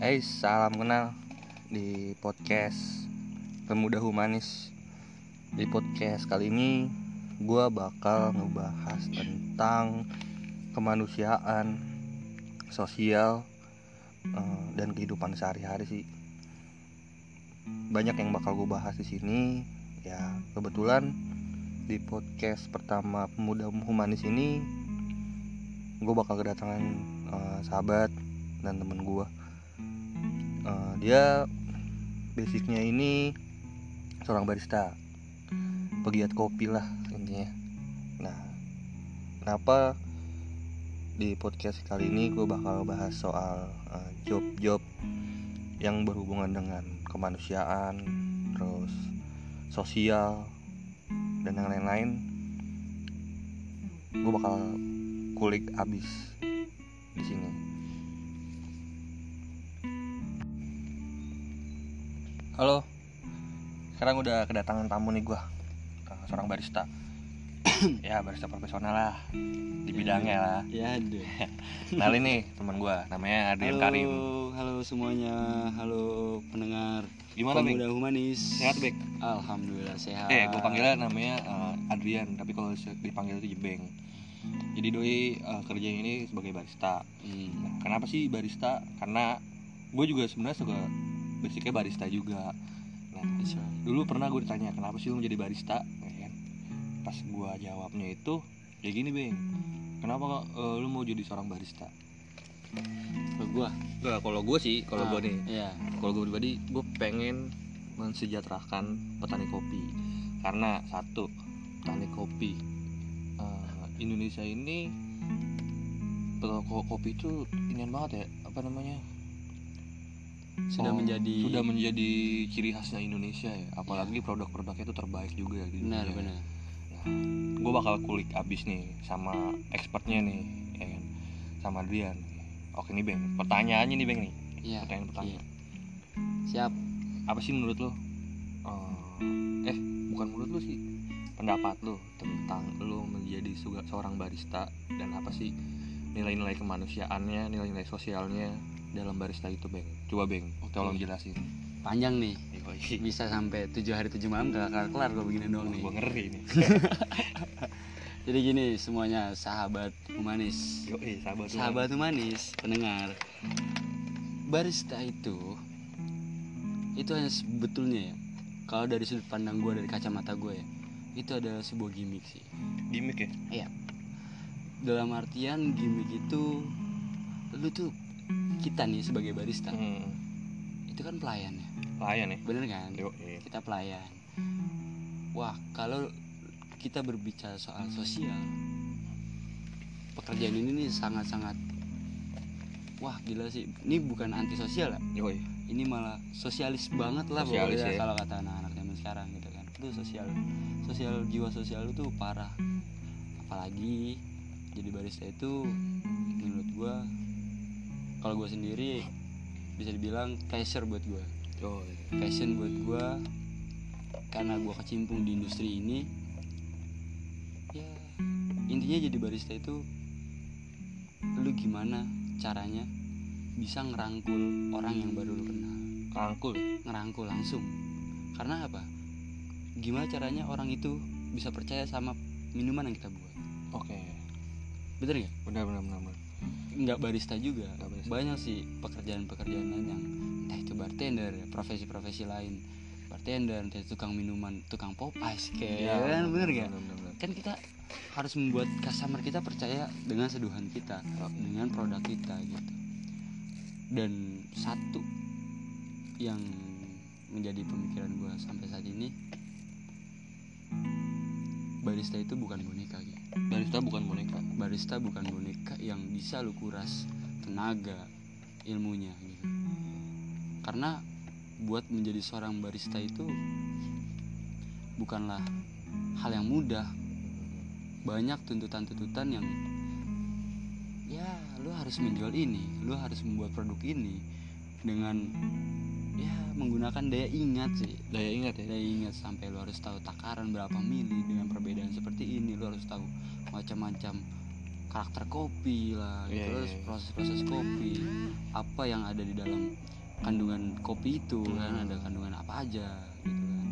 Hey, salam kenal di podcast Pemuda Humanis. Di podcast kali ini gue bakal ngebahas tentang kemanusiaan, sosial, eh, dan kehidupan sehari-hari sih. Banyak yang bakal gue bahas di sini. Ya, kebetulan di podcast pertama Pemuda Humanis ini gue bakal kedatangan eh, sahabat dan temen gue uh, dia basicnya ini seorang barista. Pegiat kopi lah intinya. Nah kenapa di podcast kali ini gue bakal bahas soal uh, job-job yang berhubungan dengan kemanusiaan terus sosial dan yang lain-lain. Gue bakal kulik abis di sini Halo, sekarang udah kedatangan tamu nih gue Seorang barista Ya barista profesional lah Di bidangnya lah Ya deh. Nah ini teman gue namanya Adrian Halo, Karim halo semuanya. Halo pendengar. Gimana? Pemuda humanis. Sehat Bek? Alhamdulillah sehat. Eh gue panggilnya namanya eh, Adrian Tapi kalau dipanggil itu Jebeng Jadi doi eh, kerjanya ini sebagai barista Hmm. Nah, kenapa sih barista? Karena gue juga sebenarnya suka basicnya barista juga. Nah, Bisa. dulu pernah gue ditanya kenapa sih lu menjadi barista, kan? Pas gue jawabnya itu, ya gini beng, kenapa eh, lu mau jadi seorang barista? Kalau gua. Gak, kalau gue sih, kalau Ah, gue nih, Iya. kalau gue pribadi, gue pengen mensejahterakan petani kopi. Karena satu, petani kopi eh, Indonesia ini ko- kopi itu inian banget ya, apa namanya? Sudah Oh, menjadi sudah menjadi ciri khasnya Indonesia ya apalagi produk-produknya itu terbaik juga di benar dunia. benar. gue bakal kulik abis nih sama expertnya nih ya kan sama Adrian oke nih beng pertanyaannya nih beng nih Iya. pertanyaan pertama iya. Siap. apa sih menurut lo eh bukan menurut lo sih pendapat lo tentang lo menjadi seorang barista dan apa sih nilai-nilai kemanusiaannya nilai-nilai sosialnya dalam barista itu beng coba beng Oke. tolong jelasin Panjang nih. Yoi. Bisa sampai tujuh hari tujuh malam gak kelar kelar gua begini doang nih. gue ngeri nih Jadi gini semuanya sahabat humanis. Yoi, sahabat. Sahabat humanis, pendengar. Barista itu itu hanya sebetulnya ya. Kalau dari sudut pandang gue dari kacamata gue ya, itu adalah sebuah gimmick sih. gimmick ya Dalam artian gimmick itu lu tuh kita nih sebagai barista hmm. itu kan pelayan ya, layan ya bener kan? Yoi. Kita pelayan. Wah kalau kita berbicara soal sosial, pekerjaan ini nih sangat-sangat wah gila sih. Ini bukan anti sosial ya, Yoi. ini malah sosialis banget lah Sosialis pokoknya ya. kalau kata anak-anak zaman sekarang gitu kan itu sosial sosial jiwa sosial itu parah apalagi jadi barista itu menurut gua kalau gua sendiri bisa dibilang pleasure buat gua Yoi. passion buat gua karena gua kecimpung di industri ini ya intinya jadi barista itu lu gimana caranya bisa ngerangkul orang yang baru lu kenal Rangkul. ngerangkul langsung karena apa gimana caranya orang itu bisa percaya sama minuman yang kita buat Oke. bener nggak Benar benar benar. benar. Nggak barista juga. Nggak barista. banyak sih pekerjaan-pekerjaan lain yang entah itu bartender profesi-profesi lain. Bartender entah itu tukang minuman tukang pop ice kayak Iya, kan bener benar, nggak? benar, benar. kan kita harus membuat customer kita percaya dengan seduhan kita dengan produk kita gitu. Dan satu yang menjadi pemikiran gue sampai saat ini barista itu bukan boneka gitu Barista bukan boneka. barista bukan boneka yang bisa lu kuras tenaga ilmunya gitu karena buat menjadi seorang barista itu bukanlah hal yang mudah banyak tuntutan-tuntutan yang ya lu harus menjual ini lu harus membuat produk ini dengan ya menggunakan daya ingat sih Daya ingat ya. daya ingat sampai lu harus tahu takaran berapa mili dengan perbedaan seperti ini lu harus tahu macam-macam karakter kopi lah gitu Iya, iya, terus iya. proses-proses kopi apa yang ada di dalam kandungan kopi itu kan Hmm. ada kandungan apa aja gitu kan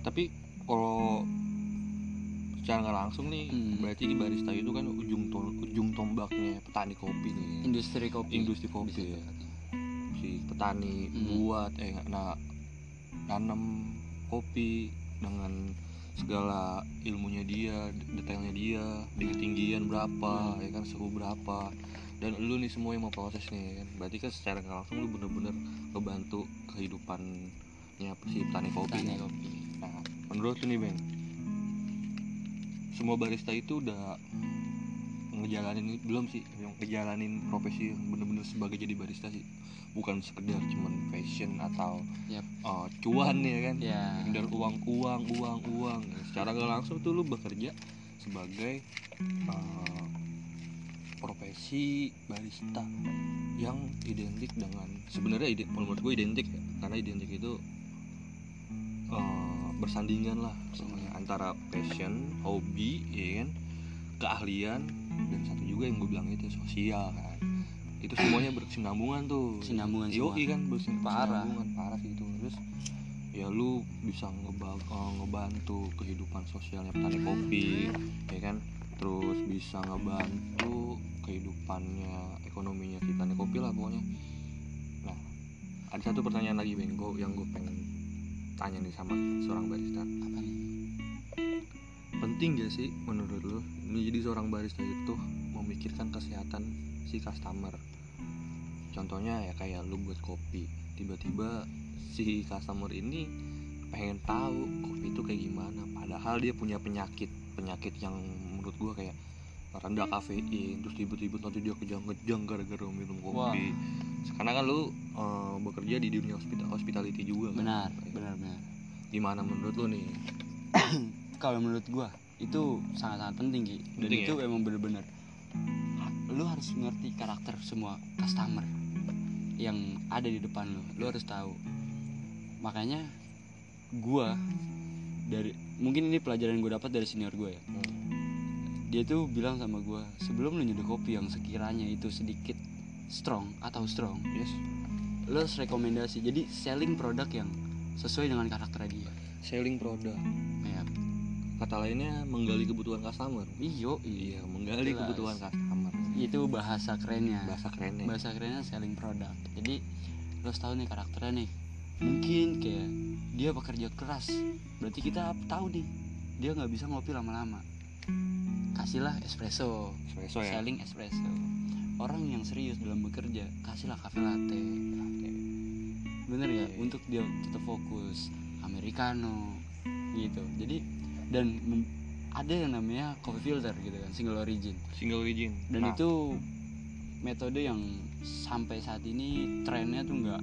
tapi kalau secara nggak langsung nih Hmm. berarti di barista itu kan ujung to- ujung tombaknya petani kopi nih industri kopi Industri kopi, bisa ya. Si petani Hmm. buat eh nah nanam kopi dengan segala ilmunya dia detailnya dia di ketinggian berapa Hmm. ya kan suhu berapa dan lu nih semua yang mau proses nih kan berarti kan secara nggak langsung lu bener-bener ngebantu kehidupannya si petani kopi petani kopi Nah, menurut lu nih Bang, semua barista itu udah ngejalanin belum sih yang ngejalanin profesi yang bener-bener sebagai jadi barista sih. Bukan sekedar cuman passion atau Yap. uh, cuan ya kan? Ya. Sekedar uang uang uang uang. Secara nggak langsung tuh lu bekerja sebagai uh, profesi barista yang identik dengan sebenarnya ide, menurut gue identik ya. Karena identik itu uh, bersandingan lah soalnya antara passion hobi ya kan? Keahlian dan satu juga yang gue bilang itu sosial kan. Itu semuanya berkesinambungan tuh. Kesinambungan Yoi semua. kan berkesinambungan. Parah. parah sih itu. Terus ya lu bisa eh, ngebantu kehidupan sosialnya petani kopi ya kan? Terus bisa ngebantu kehidupannya ekonominya si petani kopi lah pokoknya. Nah ada satu pertanyaan lagi Gua- yang gue pengen tanya nih sama seorang barista. Apa nih penting gak sih menurut lu menjadi seorang barista itu memikirkan kesehatan si customer? Contohnya ya kayak lu buat kopi tiba-tiba si customer ini pengen tahu kopi itu kayak gimana padahal dia punya penyakit penyakit yang menurut gua kayak rendah kafein terus tiba-tiba nanti dia kejang-kejang gara-gara minum kopi. Karena kan lu eh, bekerja di dunia hospita- hospitality juga kan? Benar benar benar. Gimana menurut lu nih kalau menurut gua itu sangat-sangat penting Ki. dan Penting itu emang bener-bener lu harus ngerti karakter semua customer yang ada di depan lu. Lu harus tahu. Makanya gua dari mungkin ini pelajaran gue dapat dari senior gue ya. Hmm. dia tuh bilang sama gua sebelum lu nyeduh kopi yang sekiranya itu sedikit strong atau strong yes. lu harus rekomendasi. Jadi selling produk yang sesuai dengan karakter dia. Selling produk. ya kata lainnya menggali kebutuhan customer. Iyo iya menggali Jelas. kebutuhan customer. Itu bahasa kerennya. Bahasa kerennya. Bahasa kerennya selling product. Jadi lo harus tahu nih karakternya nih. Mungkin kayak dia bekerja keras. Berarti kita tahu nih dia nggak bisa ngopi lama-lama. Kasihlah espresso. Espresso ya. Selling espresso. Orang yang serius dalam bekerja kasihlah cafe latte. Bener ya untuk dia tetap fokus. Americano gitu. Jadi dan ada yang namanya coffee filter gitu kan single origin. Single origin. Dan Nah, itu metode yang sampai saat ini trennya tuh nggak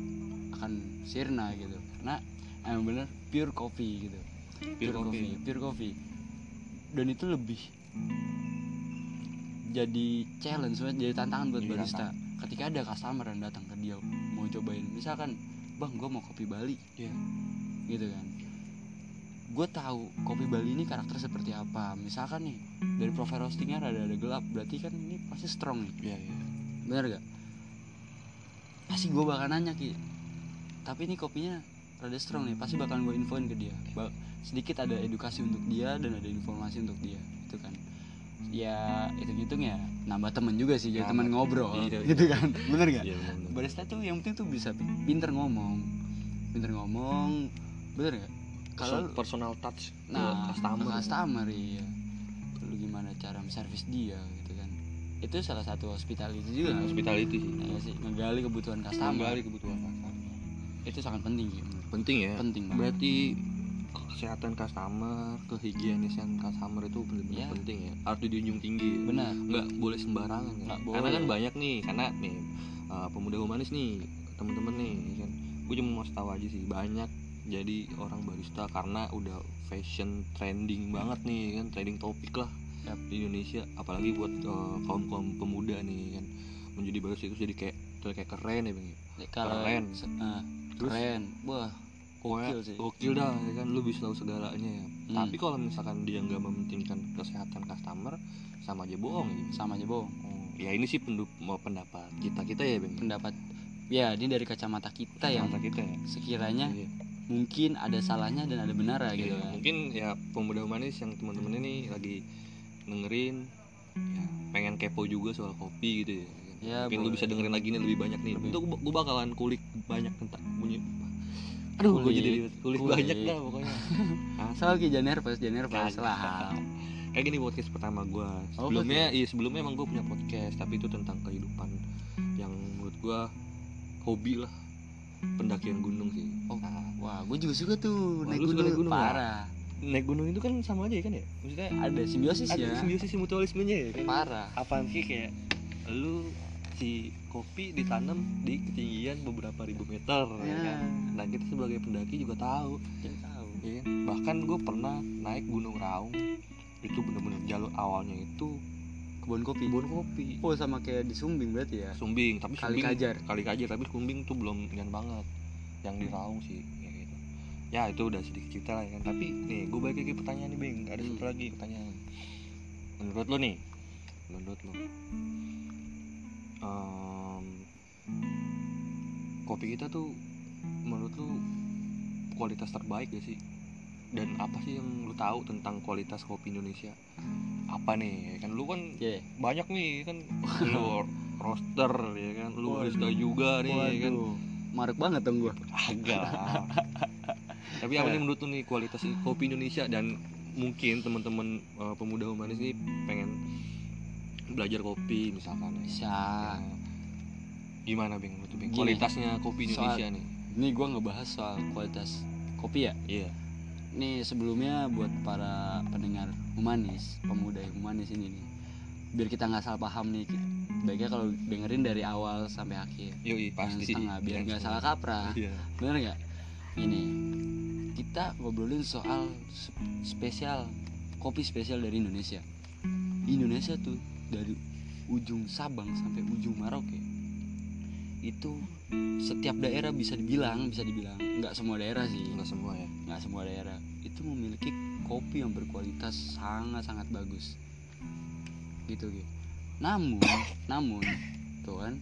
akan sirna gitu. Karena emang bener pure coffee gitu. Pure coffee. pure coffee. Dan itu lebih jadi challenge buat jadi tantangan buat Jadi barista. ketika ada customer yang datang ke dia mau cobain misalkan bang gue mau kopi Bali. Iya. gitu kan gue tahu kopi Bali ini karakter seperti apa. Misalkan nih dari profile roastingnya rada ada gelap berarti kan ini pasti strong nih. Iya iya. Bener gak pasti gue bakal nanya ki. Tapi ini kopinya rada strong nih pasti bakal gue infoin ke dia. Ba- sedikit ada edukasi untuk dia dan ada informasi untuk dia itu kan. Ya itu hitung ya nambah temen juga sih jadi Nambah teman ngobrol Iya, gitu kan. Bener gak iya barista tuh yang penting tuh bisa pinter ngomong. Pinter ngomong bener gak kalau personal touch nah ke customer. customer iya. Lu gimana cara servis dia gitu kan. Itu salah satu hospitality juga. Kan? hospitality sih. Iya sih ngegali kebutuhan customer. menggali kebutuhan customer. Itu sangat penting sih menurut penting ya? Penting banget berarti kesehatan customer kehigienisan customer itu benar-benar Iya. penting ya? Harus dijunjung tinggi. Ya. benar. Nggak boleh sembarangan kan? Nggak karena kan boleh. banyak nih karena nih uh, pemuda humanis nih temen-temen nih ya kan? Gue cuma mau tahu aja sih banyak jadi orang barista karena udah fashion trending banget nih kan trending topik lah Yap. di Indonesia apalagi buat kaum kaum pemuda nih kan menjadi barista itu jadi kayak kayak keren ya bang Ya, Keren. ah, Terus? keren wah Gokil sih. gokil dah ya kan lu bisa tahu segalanya ya Hmm. tapi kalau misalkan dia nggak mementingkan kesehatan customer sama aja bohong gitu. sama aja bohong Oh, ya ini sih mau pendapat kita kita ya bang pendapat ya ini dari kacamata kita yang Kacamata kita ya sekiranya Iya. Mungkin ada salahnya dan ada benar gitu Iya, kan. mungkin ya pemuda manis yang teman-teman ini lagi dengerin ya, pengen kepo juga soal kopi gitu ya. Ya, mungkin lu bisa dengerin lagi nih lebih banyak nih. Lebih. itu gue bakalan kulik banyak tentang bunyi aduh gue jadi kulik, Kulik. banyak dah pokoknya. Lagi jangan nervous jangan nervous Kagak. lah. Kayak gini podcast pertama gue Oh, sebelumnya iya sebelumnya emang gue punya podcast tapi itu tentang kehidupan yang menurut gue hobi lah pendakian gunung sih. Oh, Nah, wah gue juga suka tuh Wah, naik gunung, naik gunung, parah. Naik gunung itu kan sama aja ya kan ya? Maksudnya ada simbiosis ada ya. simbiosis mutualismenya ya kan? Parah. Apaan sih kayak lu si kopi ditanam di ketinggian beberapa ribu meter ya ya. kan? nah kita sebagai pendaki juga tahu. Kita tahu. Ya kan? bahkan gue pernah naik gunung raung. Itu bener-bener jalur awalnya itu kebun kopi. Kebun kopi. Oh sama kayak di Sumbing berarti ya? Sumbing tapi Kali sumbing Kajar. kali kajar tapi sumbing tuh belum nyan banget. Yang di raung sih ya gitu. Ya itu udah sedikit cerita lah ya kan. Tapi nih gue balik lagi pertanyaan nih beng ada Hmm. satu lagi pertanyaan. Menurut lo nih menurut lo em, kopi kita tuh menurut lo kualitas terbaik gak sih dan apa sih yang lu tahu tentang kualitas kopi Indonesia? Apa nih kan? Lu kan ya banyak nih kan? Lu roster ya kan? Lu barista juga nih ya kan? Waduh. Marek banget dong gue agak. Tapi apa nih menurut lu nih kualitas kopi Indonesia? Dan mungkin teman-teman eh, pemuda humanis nih pengen belajar kopi misalkan ya. bisa. Nah, gimana bing? Menurut Bing? Gini, kualitasnya kopi soal- Indonesia nih. ini gue ngebahas soal kualitas kopi ya? Iya Nih sebelumnya buat para pendengar humanis, pemuda humanis ini nih, biar kita nggak salah paham nih, baiknya kalau dengerin dari awal sampai akhir, Jangan pasti setengah biar nggak salah kaprah, iya. Bener nggak? Ini kita ngobrolin soal spesial kopi spesial dari Indonesia. Indonesia tuh dari ujung Sabang sampai ujung Maroke itu setiap daerah bisa dibilang bisa dibilang nggak semua daerah sih. Enggak semua ya? Nggak semua daerah. Itu memiliki kopi yang berkualitas sangat sangat bagus. Gitu gitu namun namun tuh kan?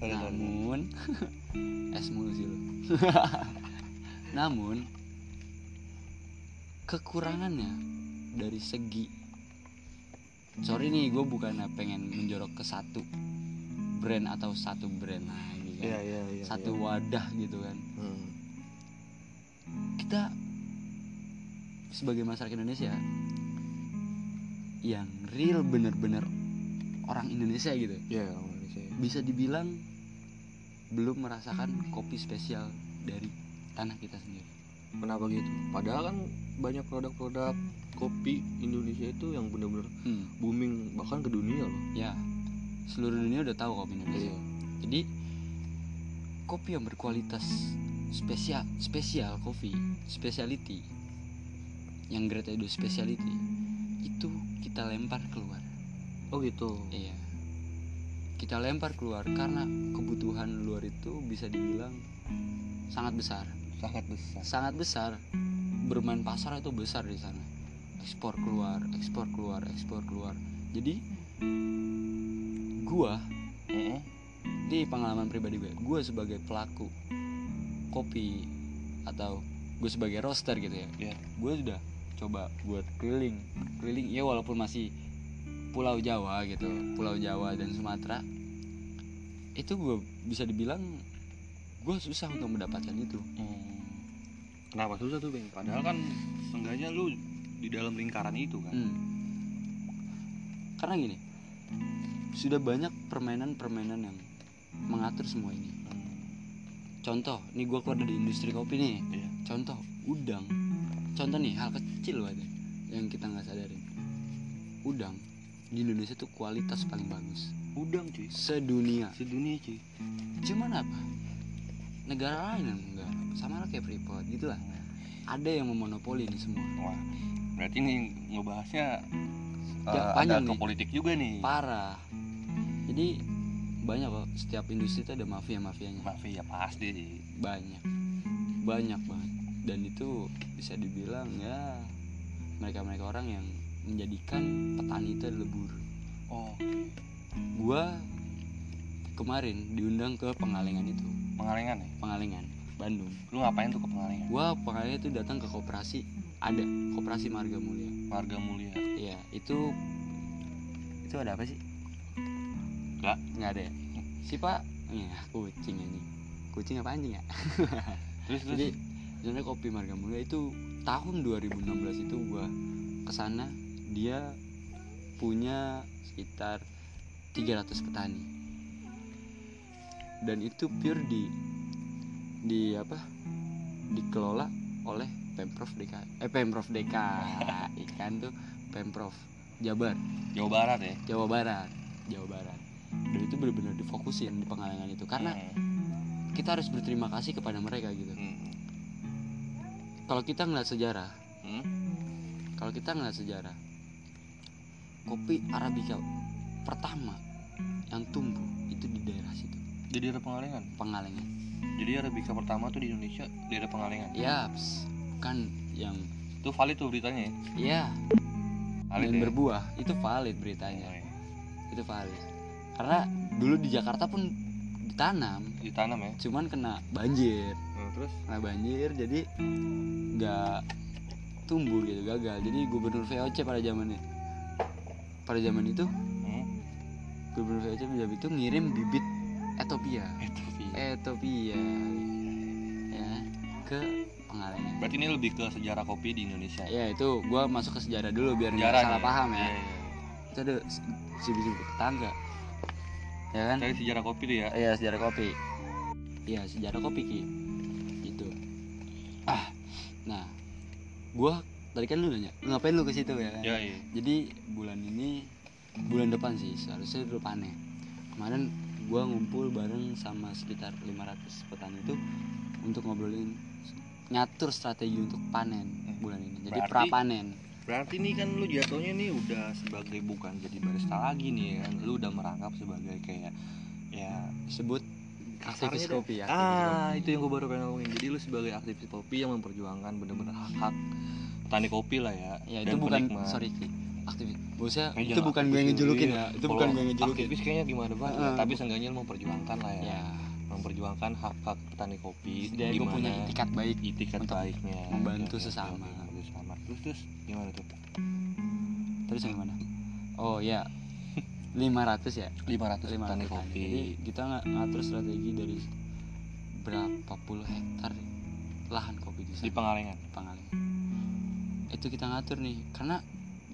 Sorry. namun. Es mulu sih lo namun kekurangannya dari segi sorry nih gue bukan pengen menjorok ke satu brand atau satu brand lagi kan iya iya iya satu iya. wadah gitu kan Hmm. kita sebagai masyarakat Indonesia yang real bener-bener orang Indonesia gitu orang Indonesia ya. bisa dibilang belum merasakan kopi spesial dari tanah kita sendiri Kenapa gitu? Padahal kan banyak produk-produk kopi Indonesia itu yang benar-benar hmm, booming bahkan ke dunia loh. ya seluruh dunia udah tahu kopi Indonesia Iya. jadi kopi yang berkualitas spesial spesial kopi speciality yang grade Edo speciality itu kita lempar keluar Oh gitu. Iya. Kita lempar keluar karena kebutuhan luar itu bisa dibilang sangat besar. Sangat besar. Sangat besar. Bermain pasar itu besar di sana. Ekspor keluar, ekspor keluar, ekspor keluar. Jadi gua Heeh. di pengalaman pribadi gue, gue sebagai pelaku kopi atau gue sebagai roaster gitu ya. Iya. Gue sudah coba buat keliling, keliling ya walaupun masih Pulau Jawa gitu, Pulau Jawa dan Sumatera. Itu gue bisa dibilang gue susah untuk mendapatkan itu. Hmm. Kenapa susah tuh, Bang? Padahal kan seenggaknya lu di dalam lingkaran itu kan. Hmm. Karena gini, sudah banyak permainan-permainan yang mengatur semua ini. Contoh, nih gue keluar dari industri kopi nih. Iya. Contoh, udang. Contoh nih, hal kecil banget yang kita nggak sadarin. Udang di Indonesia tuh kualitas paling bagus Udang cuy. sedunia. Sedunia cuy. Cuman apa? Negara lain yang enggak, sama lah kayak Freeport gitu lah. Ada yang memonopoli ini semua. Wah. Berarti nih ngebahasnya Panjang ada ke nih. politik juga nih. Parah. Jadi banyak kok setiap industri itu ada mafia-mafianya. Mafia pasti. Banyak. Banyak banget. Dan itu bisa dibilang ya mereka-mereka orang yang menjadikan petani itu adalah buruh oh gua kemarin diundang ke Pengalengan itu pengalengan ya Pengalengan Bandung lu ngapain tuh ke pengalengan gua Pengalengan itu datang ke koperasi ada koperasi Marga Mulia. Marga mulia. Iya itu itu ada apa sih? Nggak. nggak ada ya? Si pak ya kucing ini. Kucing apa anjing ya? Terus terus. Jadi sebenarnya kopi Marga Mulia itu tahun 2016 itu gua ke sana dia punya sekitar 300 petani. Dan itu pure di di apa? Dikelola oleh pemprov DKI eh pemprov DKI kan tuh pemprov Jabar. Jawa Barat ya? Jawa Barat Jawa Barat. Dan itu benar-benar difokusin di pengalengan itu karena Hmm. kita harus berterima kasih kepada mereka gitu. Hmm. kalau kita ngeliat sejarah Hmm. kalau kita ngeliat sejarah kopi arabica pertama yang tumbuh itu di daerah situ. Di daerah pengalengan? Pengalengan. Jadi arabica pertama tuh di Indonesia daerah pengalengan? Yaps kan yang itu valid tuh beritanya ya? Ya valid dan ya? berbuah itu valid beritanya. Oh, iya. itu valid. Karena dulu di Jakarta pun ditanam. Ditanam ya? Cuman kena banjir. Hmm, terus? Kena banjir jadi nggak tumbuh gitu gagal. Jadi gubernur VOC pada zamannya pada zaman itu hmm. gubernur VOC pada zaman itu ngirim bibit Ethiopia. Sih Ethiopia. Ya ke Pengalengan berarti ini lebih ke sejarah kopi di Indonesia ya itu gua masuk ke sejarah dulu biar nggak salah nih. paham ya Iya, iya. itu ada si tetangga ya kan Dari sejarah kopi tuh ya Iya sejarah kopi. Iya sejarah kopi ki. Gitu. Ah, nah, gua tadi kan lu nanya, "Lu ngapain lu ke situ ya? kan? ya iya Jadi bulan ini, bulan depan sih seharusnya udah panen. Kemarin gua ngumpul bareng sama sekitar 500 petani itu untuk ngobrolin ngatur strategi untuk panen bulan ini. Jadi pra panen. berarti nih kan lu jatuhnya nih udah sebagai bukan jadi barista lagi nih kan lu udah merangkap sebagai kayak ya Sebut aktivis kopi ya. aktivis ah kopi. itu yang gue baru pengen ngomongin jadi lu sebagai aktivis kopi yang memperjuangkan bener-bener hak-hak petani kopi lah ya Ya itu bukan penikmat. sorry. Aktivis. Maksudnya Eh, itu jangan bukan gue yang ngejulukin ya. iya. Itu bukan gue yang ngejulukin. aktivis kayaknya gimana banget Heeh. tapi seenggaknya lu memperjuangkan lah ya, Ya, memperjuangkan hak-hak petani kopi setidaknya gue punya itikat baik itikat untuk baiknya membantu oke, sesama. membantu sesama terus terus gimana tuh terus yang mana? Oh ya. 500 ya. 500 500 petani kopi Jadi kita ng- ngatur strategi dari berapa puluh hektar lahan kopi di sana. di Pengalengan Pengalengan. Itu kita ngatur nih karena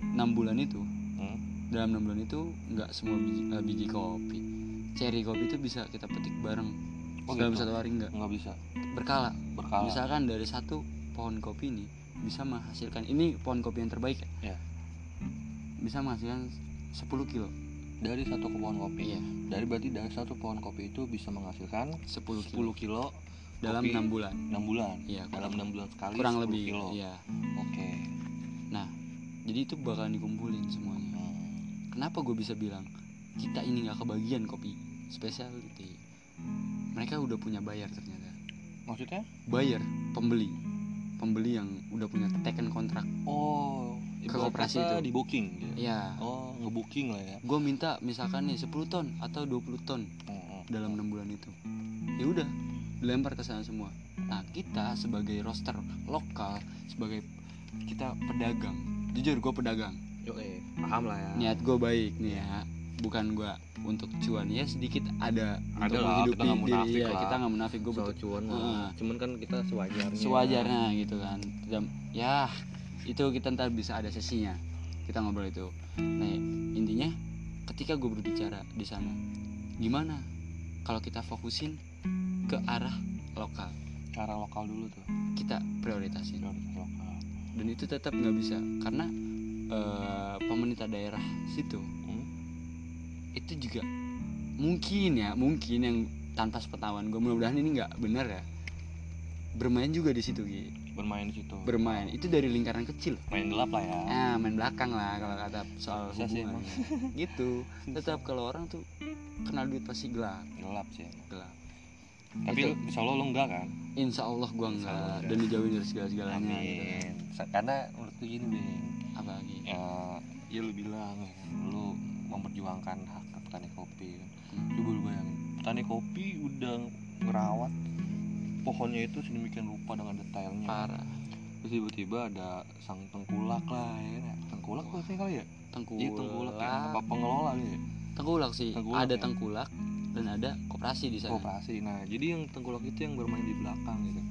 6 bulan itu hmm? dalam 6 bulan itu nggak semua biji, eh, biji kopi. Cherry kopi itu bisa kita petik bareng. Oh, dalam gitu? satu hari nggak? Nggak bisa. Berkala. Berkala. Misalkan dari satu pohon kopi ini bisa menghasilkan ini pohon kopi yang terbaik ya, Ya. bisa menghasilkan 10 kilo. Dari satu pohon kopi. Iya. Dari berarti dari satu pohon kopi itu bisa menghasilkan 10 10 kilo kilo dalam enam bulan. 6 bulan. Iya dalam 6 bulan sekali kurang 10 lebih kilo. iya. Oke. Jadi itu bakal dikumpulin semuanya. Hmm. kenapa gue bisa bilang kita ini nggak kebagian kopi specialty mereka udah punya bayar ternyata. Maksudnya? Bayar pembeli. Pembeli yang udah punya taken kontrak. Oh Ke koperasi itu. di booking gitu. ya oh ngebooking lah ya. Gue minta misalkan nih 10 ton atau 20 ton hmm. dalam enam bulan itu. Ya udah dilempar ke sana semua. Nah kita sebagai roster lokal sebagai kita pedagang. Jujur gue pedagang. Eh, paham lah ya. Niat gue baik nih ya bukan gue untuk cuan. Ya sedikit ada Ada lah, kita nggak munafik ya lah. kita nggak munafik soal butuh cuan. Heeh. cuman kan kita sewajarnya. Sewajarnya gitu kan. Dan- ya itu kita ntar bisa ada sesinya. Kita ngobrol itu. Nah intinya ketika gue berbicara di sana gimana kalau kita fokusin ke arah lokal? Cara lokal dulu tuh. Kita prioritasin. Prioritas lokal. Dan itu tetap nggak bisa karena eh, pemerintah daerah situ? Itu juga mungkin ya mungkin yang tanpa sepengetahuan gue mudah-mudahan ini nggak benar ya. Bermain juga di situ Gi. bermain di situ. Bermain. Itu dari lingkaran kecil. Main gelap lah ya. Ah main belakang lah kalau kata soal Bisa sih hubungan. gitu. Tetap kalau orang tuh kenal duit pasti gelap. Gelap sih gelap. Tapi Itu. lu- insya Allah lo enggak kan? Insya Allah Allah enggak. Enggak. dan dijauhin dari segala segalanya gitu. amin Sa- karena menurut gue gini bing. Apa lagi ya, ya lu bilang ya kan, lu memperjuangkan hak petani kopi. Coba lu bayangin petani kopi udah ngerawat pohonnya itu sedemikian rupa dengan detailnya. Parah. Terus tiba-tiba ada sang tengkulak lah ya kan? tengkulak apa sih kali ya? Tengkulak iya tengkulak. ya apa pengelola ya. Tengkulak sih. Tengkulak ada ya? tengkulak dan ada koperasi di sana. Koperasi. Nah jadi yang tengkulak itu yang bermain di belakang gitu.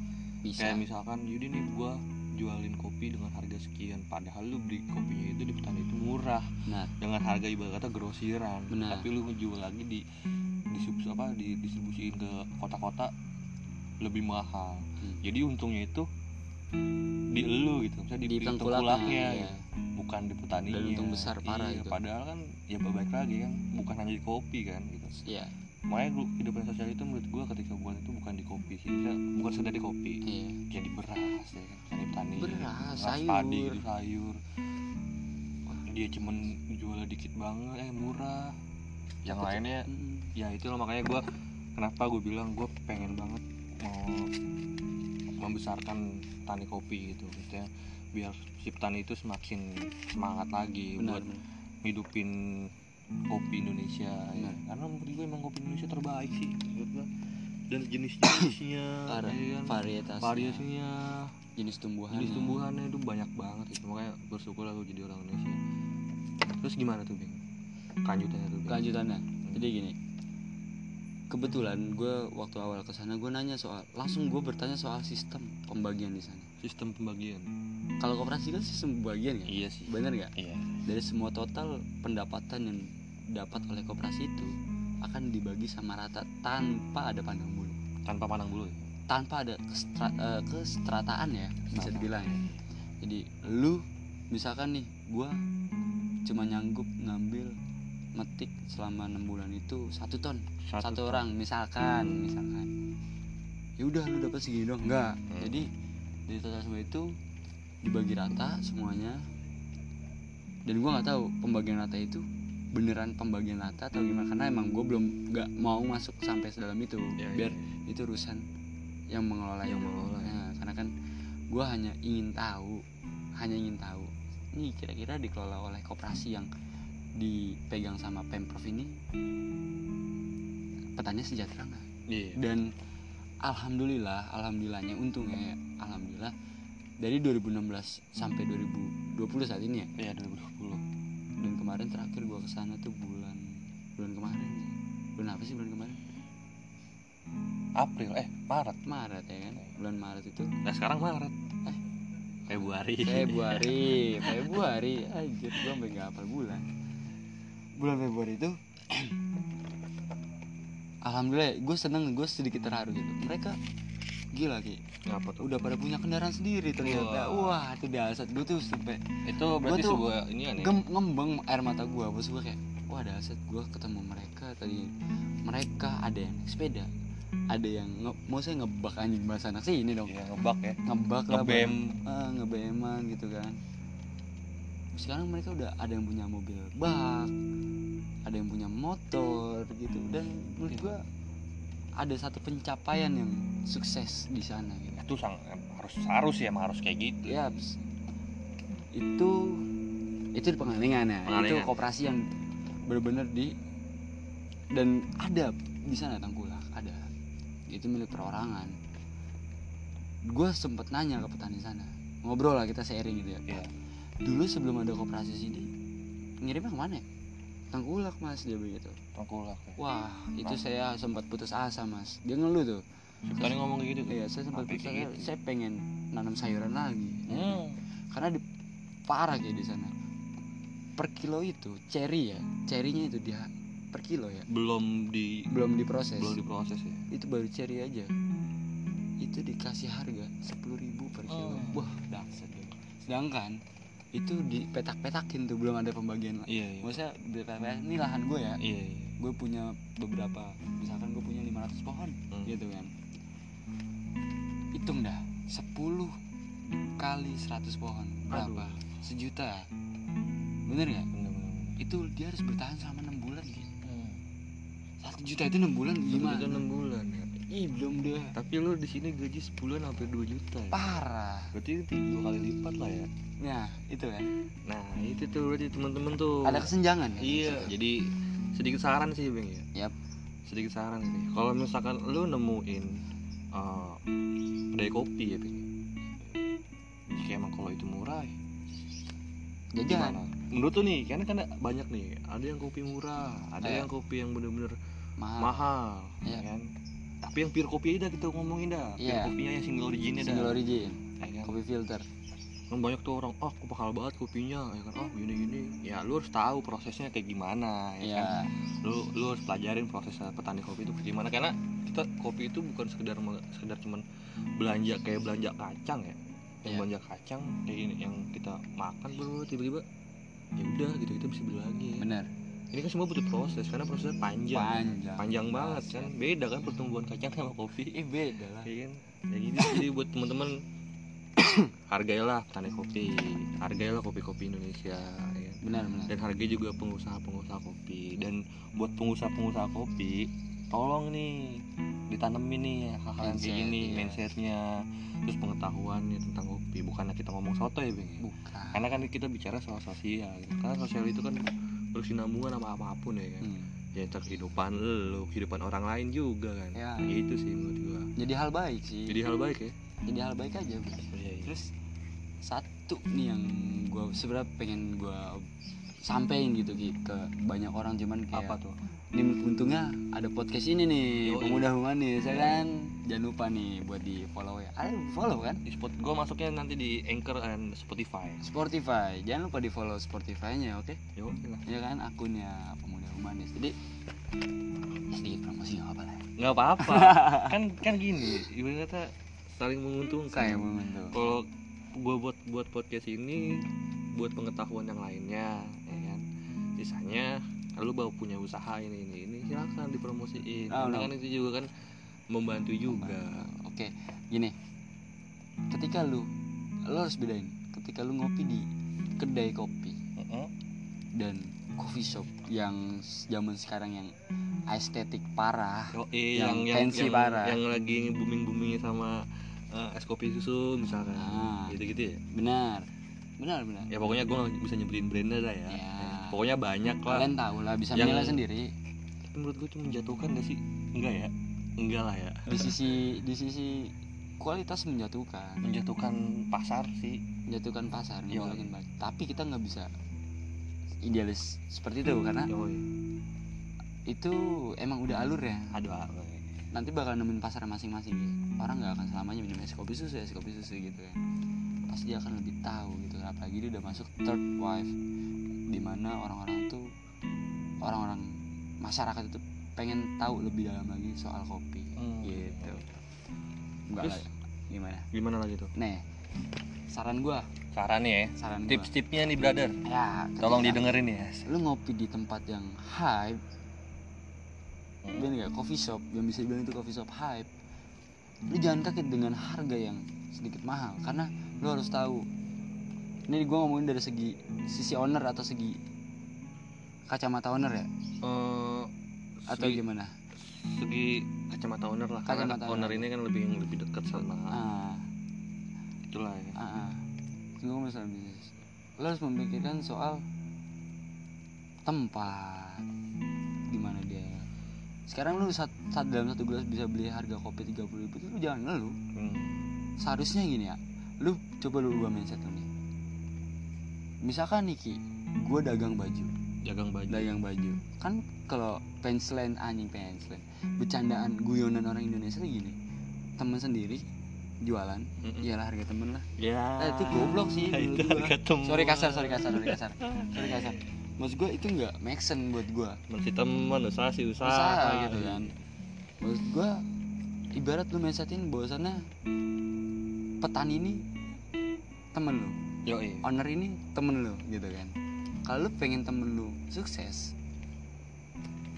Bisa. Kayak misalkan jadi nih gua jualin kopi dengan harga sekian padahal lu beli kopinya itu di petani itu murah benar dengan harga ibarat kata grosiran Benar. tapi lu ngejual lagi di di sub apa didistribusiin ke kota-kota lebih mahal Hmm. jadi untungnya itu di elu gitu misalnya di, di di tengkulaknya ya. bukan di petaninya Dan untung besar, parah iya, itu. padahal kan ya baik lagi kan bukan hanya di kopi kan gitu iya makanya gua- kehidupan sosial itu menurut gua ketika buat itu bukan di kopi sih Misalnya bukan sekedar di kopi. Iya. Kayak di beras ya kan. Petani petani. Beras, padi sayur. gitu sayur. Dia cuman jualnya dikit banget eh murah. Yang Tapi- lainnya? Mm. ya itu loh. Makanya gua kenapa gue bilang gue pengen banget mau membesarkan tani kopi gitu. Maksudnya biar si petani itu semakin semangat lagi benar buat hidupin kopi Indonesia ya. Benar. karena menurut gue emang kopi Indonesia terbaik sih menurut gue. Dan jenis-jenisnya ya kan? varietas variasinya. Jenis tumbuhan jenis tumbuhannya itu banyak banget gitu makanya bersyukur lu jadi orang Indonesia. Terus gimana tuh Bing? Kelanjutannya tuh Bing. Kelanjutannya? Jadi gini. Kebetulan gue waktu awal ke sana gue nanya soal langsung gue bertanya soal sistem pembagian di sana. Sistem pembagian. Kalau koperasi kan sistem pembagian kan iya sih. Bener nggak? Iya dari semua total pendapatan yang dapat oleh koperasi itu akan dibagi sama rata tanpa ada pandang bulu. Tanpa pandang bulu ya? Tanpa ada kestra- eh, kestrataan ya bisa Sama. dibilang ya. Jadi lu misalkan nih gua cuma nyanggup ngambil metik selama enam bulan itu satu ton satu, orang misalkan misalkan. Ya udah lu dapat segini dong enggak. Hmm. jadi dari total semua itu dibagi rata semuanya dan gua nggak tahu pembagian rata itu beneran pembagian rata atau gimana karena emang gue belum nggak mau masuk sampai sedalam itu Ya, biar ya, itu urusan yang mengelola Yang itu. mengelola, ya. Nah, karena kan gue hanya ingin tahu hanya ingin tahu ini kira-kira dikelola oleh koperasi yang dipegang sama pemprov ini petani sejahtera nggak iya dan alhamdulillah alhamdulillahnya untungnya ya alhamdulillah dari 2016 sampai 2020 saat ini ya? Iya 2020 dan kemarin terakhir gue ke sana tuh bulan bulan kemarin. Sih. bulan apa sih bulan kemarin? April eh Maret. Maret ya kan? Bulan Maret itu. Nah sekarang Maret. Eh. Februari. Februari Februari. Anjir gue sampai nggak hafal bulan. Bulan Februari itu Alhamdulillah gue seneng gue sedikit terharu gitu. Mereka gila ki Ngapa tuh? udah pada punya kendaraan sendiri ternyata Wah. wah itu dasar gue tuh sampai Itu berarti tuh sebuah ini kan ya? gem- ngembang air mata gue bos gue kayak wah dasar gue ketemu mereka tadi mereka ada yang naik sepeda ada yang nge mau saya ngebak anjing bahasa anak sih ini dong Iya ngebak ya. ngebak lah Ngebem. ah, ngebeman gitu kan sekarang mereka udah ada yang punya mobil bak ada yang punya motor gitu dan menurut Iya. gua ada satu pencapaian yang sukses di sana gitu Itu sang, harus harus ya harus kayak gitu. ya itu itu di pengalengan ya itu Pengalengan. koperasi yang benar-benar di dan ada di sana tangkulak ada itu milik perorangan gue sempet nanya ke petani sana ngobrol lah kita sharing gitu ya Iya. dulu sebelum ada koperasi sini ngirimnya ke mana ya tangkulak mas dia begitu Tengkulak ya. wah itu saya sempat putus asa mas dia ngeluh tuh Tadi ngomong kayak gitu iya saya sempat putus asa gitu. saya pengen nanam sayuran lagi Hmm. karena di parah kayak di sana per kilo itu cherry ya cherrynya itu dia per kilo ya Belum di belum diproses belum diproses ya. itu baru cherry aja itu dikasih harga sepuluh ribu per kilo Oh. wah dahsyat deh. sedangkan itu dipetak-petakin tuh belum ada pembagian lah Iya iya. maksudnya dipetak ini lahan gue ya. Iya iya. gue punya beberapa misalkan gue punya 500 pohon Hmm. gitu kan. Hitung dah 10 kali 100 pohon. Berapa? Sejuta. Bener nggak? Itu dia harus bertahan selama enam bulan gitu Hmm. satu juta itu enam bulan gimana? Itu enam bulan ya. Ih belum deh. Tapi lu di sini gaji sebulan hampir 2 juta ya? parah. Berarti dua kali lipat lah ya? Nah itu kan nah itu tuh berarti teman-teman tuh. Ada kesenjangan kan iya situ? jadi sedikit saran sih bang ya. Yap. sedikit saran sih kalau misalkan lu nemuin uh, kedai kopi ya bang jika emang kalau itu murah ya. Jajan. Gimana? Menurut tuh nih karena kan banyak nih ada yang kopi murah ada Iya. yang kopi yang bener-bener mahal. mahal Iya. ya kan tapi yang pure kopi aja dah kita ngomongin dah. Pure Iya. kopinya yang single originnya dah. Single origin. Ya kan? kopi filter. Kan banyak tuh orang oh aku bakal banget kopinya. Ya kan? Oh gini gini ya lu harus tahu prosesnya kayak gimana ya kan? Ya lu lu harus pelajarin proses petani kopi itu kayak gimana. Karena kita kopi itu bukan sekedar sekedar cuman belanja kayak belanja kacang ya. Yang Iya. belanja kacang kayak ini yang kita makan bro tiba-tiba ya udah gitu kita bisa beli lagi. Bener ini kan semua butuh proses karena prosesnya panjang. Panjang. Panjang banget kan. Beda kan pertumbuhan kacang sama kopi. Eh beda lah. Iya kan? Ya gitu jadi buat teman-teman. Hargailah petani kopi. Hargailah kopi-kopi Indonesia ya. kan? benar benar. Dan hargai juga pengusaha-pengusaha kopi. Dan buat pengusaha-pengusaha kopi tolong nih ditanemin nih hal-hal yang kayak gini iya. mindsetnya. Terus pengetahuannya tentang kopi. Bukannya kita ngomong soto ya bang? Ya? bukan. Karena kan kita bicara soal sosial. Karena sosial itu kan bersinambungan sama apa pun ya kan Hmm. ya kehidupan lu kehidupan orang lain juga kan Ya. gitu sih menurut gua jadi hal baik sih jadi hal baik ya jadi hal baik aja bro. Iya, iya. terus satu nih yang gua sebenarnya pengen gua sampein gitu Ki, ke banyak orang cuman kayak apa tuh ini untungnya ada podcast ini nih. Yoi. pemuda humanis ya kan? Jangan lupa nih buat di follow ya. Ada follow kan? Di spot gua masuknya nanti di Anchor and Spotify. Spotify. Jangan lupa di follow Spotify-nya oke? Ya oke lah ya kan? Akunnya pemuda humanis. Jadi sedikit promosi nggak apa lah. Ya. nggak apa-apa. Kan kan gini ibarat kata saling menguntungkan. Momen tuh kalau gua buat buat podcast ini buat pengetahuan yang lainnya ya kan? Sisanya lu baru punya usaha ini ini ini silakan dipromosiin Oh, karena no. kan itu juga kan membantu juga Oke, gini. Ketika lu lu harus bedain ketika lu ngopi di kedai kopi Heeh. dan coffee shop yang zaman sekarang yang estetik parah. Oh, eh, Yang yang yang fancy yang, parah. yang lagi booming boomingnya sama eh, es kopi susu misalkan Ah. gitu gitu ya Benar. Benar, benar. ya pokoknya gue bisa nyebutin brandnya dah ya, Ya. Pokoknya banyak lah. Kalian tahu lah bisa Yang- menilai sendiri. Tapi menurut gue itu menjatuhkan gak sih? Enggak ya? Enggak lah ya. Di sisi di sisi kualitas menjatuhkan, menjatuhkan pasar sih. Menjatuhkan pasar, menjatuhkan pasar. Tapi kita nggak bisa idealis seperti itu karena Yoi. itu emang udah alur ya. Aduh ya. nanti bakal nemuin pasar masing-masing. Orang nggak akan selamanya minum es kopi susu es kopi susu gitu kan pasti dia akan lebih tahu gitu apalagi dia udah masuk third wave di mana orang-orang tuh orang-orang masyarakat itu pengen tahu lebih dalam lagi soal kopi. Hmm. gitu. Enggak Terus? gimana? Gimana lagi tuh? Nih saran gua. Saran ya. Saran tips-tipsnya nih brother. Ya tolong didengerin ya. lu ngopi di tempat yang hype bener gak coffee shop yang bisa dibilang itu coffee shop hype lu jangan kaget dengan harga yang sedikit mahal. Karena lu harus tahu. Ini gue ngomongin dari segi sisi owner atau segi kacamata owner ya? Eh, atau segi, gimana? segi kacamata owner lah karena Kacamata owner owner. ini kan lebih lebih dekat sama ah. itulah ya. Ah, ah. gue masalah bisnis. Lu harus memikirkan soal tempat. Di mana dia? Sekarang lu saat, saat dalam satu gelas bisa beli harga kopi 30 ribu itu lu jangan ngeluh. Hmm. seharusnya gini ya lu coba lu ubah mindset lu nih. Misalkan nih Ki gue dagang baju. Jagang baju. Dagang baju. Kan kalau punchline anjing punchline bercandaan guyonan orang Indonesia tuh gini. Temen sendiri jualan Mm-mm. iyalah harga temen lah. Ya. Eh, itu goblok sih itu harga temen. sorry kasar sorry kasar sorry kasar. Sorry kasar. Maksud gue itu nggak make sense buat gue masih temen usaha sih usaha, usaha gitu. kan? Maksud gue ibarat lu mindsetin bahwasannya petani ini temen lu? Yo iya owner ini temen lu gitu kan? Kalau lu pengen temen lu sukses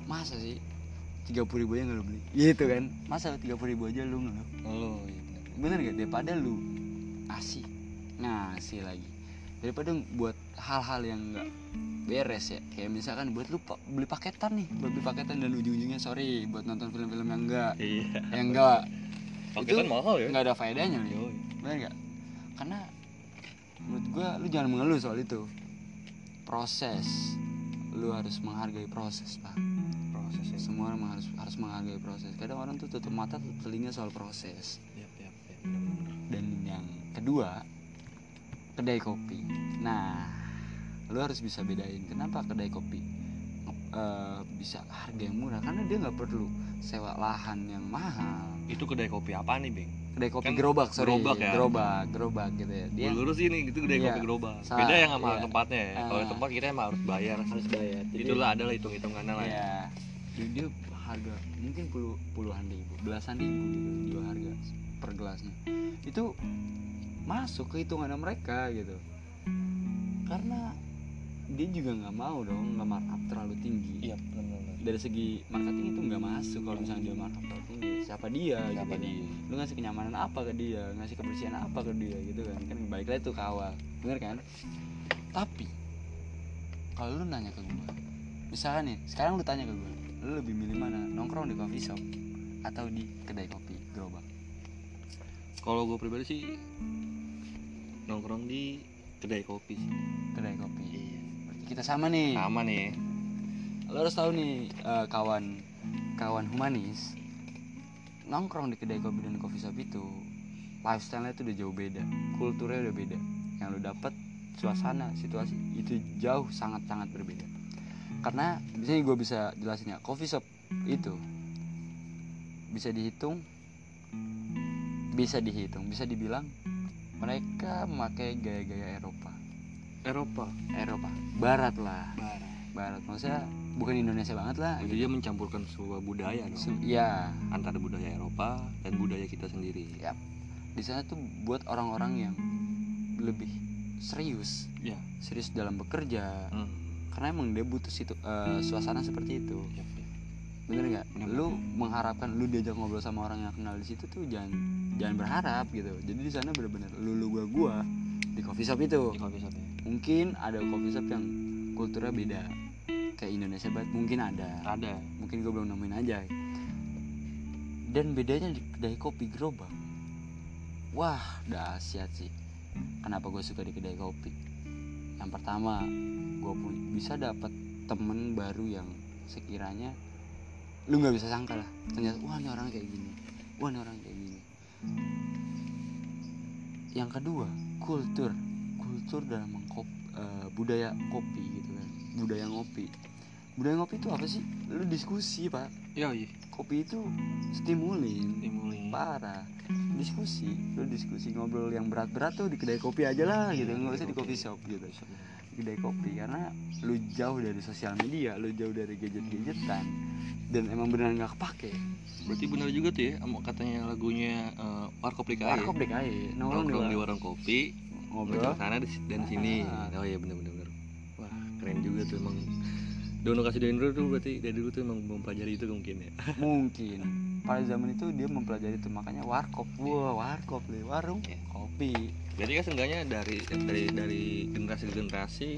masa sih tiga puluh ribu aja nggak lu beli? Gitu kan? Masa tiga puluh ribu aja lu ngeluh oh iya bener. gak daripada lu ngasih ngasih lagi. Daripada buat hal-hal yang enggak beres ya. Kayak misalkan buat lu beli paketan nih buat beli paketan dan ujung-ujungnya sorry buat nonton film-film yang enggak iya. yang enggak paketan Itu mahal ya. enggak ada faedahnya Yoi. Benar nggak? Karena menurut gua lu jangan mengeluh soal itu. Proses. Lu harus menghargai proses pak. Prosesnya semua orang harus harus menghargai proses. Kadang orang tuh tutup mata tutup telinga soal proses. Yap, bener-bener. dan yang kedua kedai kopi. Nah lu harus bisa bedain kenapa kedai kopi eh, bisa harga yang murah. Karena dia nggak perlu sewa lahan yang mahal. Itu kedai kopi apa nih beng kedai kopi Kan gerobak sorry. gerobak ya? gerobak gerobak gitu ya. Dia lurus ini gitu kedai Iya. kopi gerobak. Sa- beda yang sama iya. tempatnya ya. Kalau Ah. tempat kita emang harus bayar. Harus bayar. Itulah adalah hitung hitungannya lah ya. Ya dia, harga mungkin puluh puluhan ribu belasan ribu gitu jual harga per gelasnya. Itu masuk ke hitungannya mereka gitu. Karena dia juga nggak mau dong nggak markup terlalu tinggi. Iya benar dari segi marketing itu nggak masuk kalau misalnya dia tinggi siapa dia siapa gitu. dia? Lu ngasih kenyamanan apa ke dia? Ngasih kebersihan apa ke dia gitu kan? Kan balik lagi tuh ke awal. Bener kan? Tapi kalau lu nanya ke gue misalnya nih sekarang lu tanya ke gue lu lebih milih mana? Nongkrong di coffee shop atau di kedai kopi gerobak? Kalau gue pribadi sih nongkrong di kedai kopi sih. Kedai kopi. Iya. Berarti kita sama nih. Sama nih lo harus tahu nih eh, kawan kawan humanis nongkrong di kedai kopi dan coffee shop itu lifestyle-nya itu udah jauh beda kulturnya udah beda. Yang lo dapet suasana situasi itu jauh sangat sangat berbeda. Karena biasanya gue bisa jelasin ya coffee shop itu bisa dihitung bisa dihitung bisa dibilang mereka memakai gaya-gaya Eropa. Eropa. Eropa. Barat lah. Barat. Maksudnya bukan Indonesia banget lah jadi dia mencampurkan sebuah budaya dong. Su- ya antara budaya Eropa dan budaya kita sendiri. Ya di sana tuh buat orang-orang yang lebih serius. Ya serius dalam bekerja. Hmm. karena emang dia butuh situ eh, suasana seperti itu. Yap, yap. bener nggak? Bener. lu mengharapkan lu diajak ngobrol sama orang yang kenal di situ tuh jangan jangan berharap gitu. Jadi di sana bener-bener lu lu gua gua di coffee shop itu. Di coffee shop ya mungkin ada coffee shop yang kulturnya beda kayak Indonesia banget mungkin ada. Ada. Mungkin gue belum nemuin aja. Dan bedanya di kedai kopi gerobak. Wah dahsyat sih. Kenapa gue suka di kedai kopi? Yang pertama gue pun bisa dapat temen baru yang sekiranya lu nggak bisa sangka lah. Ternyata wah ini orang kayak gini. Wah ini orang kayak gini. Yang kedua kultur. Kultur dalam mengkop eh, budaya kopi budaya ngopi. Budaya ngopi itu apa sih? Lu diskusi pak. Ya iya. Kopi itu stimulin. Stimuli parah. Diskusi. Lu diskusi ngobrol yang berat-berat tuh di kedai kopi aja lah gitu. Iya, nggak usah di coffee kopi. shop gitu. Di kedai kopi karena lu jauh dari sosial media lu jauh dari gadget-gadgetan dan emang beneran nggak kepake. Berarti benar juga tuh ya sama katanya lagunya uh, Warkop DKI warkop deh kayak nongkrong di nongkrong di warung kopi ngobrol. sana di- dan sini. Ah. oh iya benar benar benar wah keren juga tuh emang. Dono kasih Dono tuh berarti dari dulu tuh emang mempelajari itu mungkin ya. Mungkin. Pada zaman itu dia mempelajari itu makanya warkop. Wah warkop deh warung Iya. kopi. Jadi kan seenggaknya dari dari dari generasi ke generasi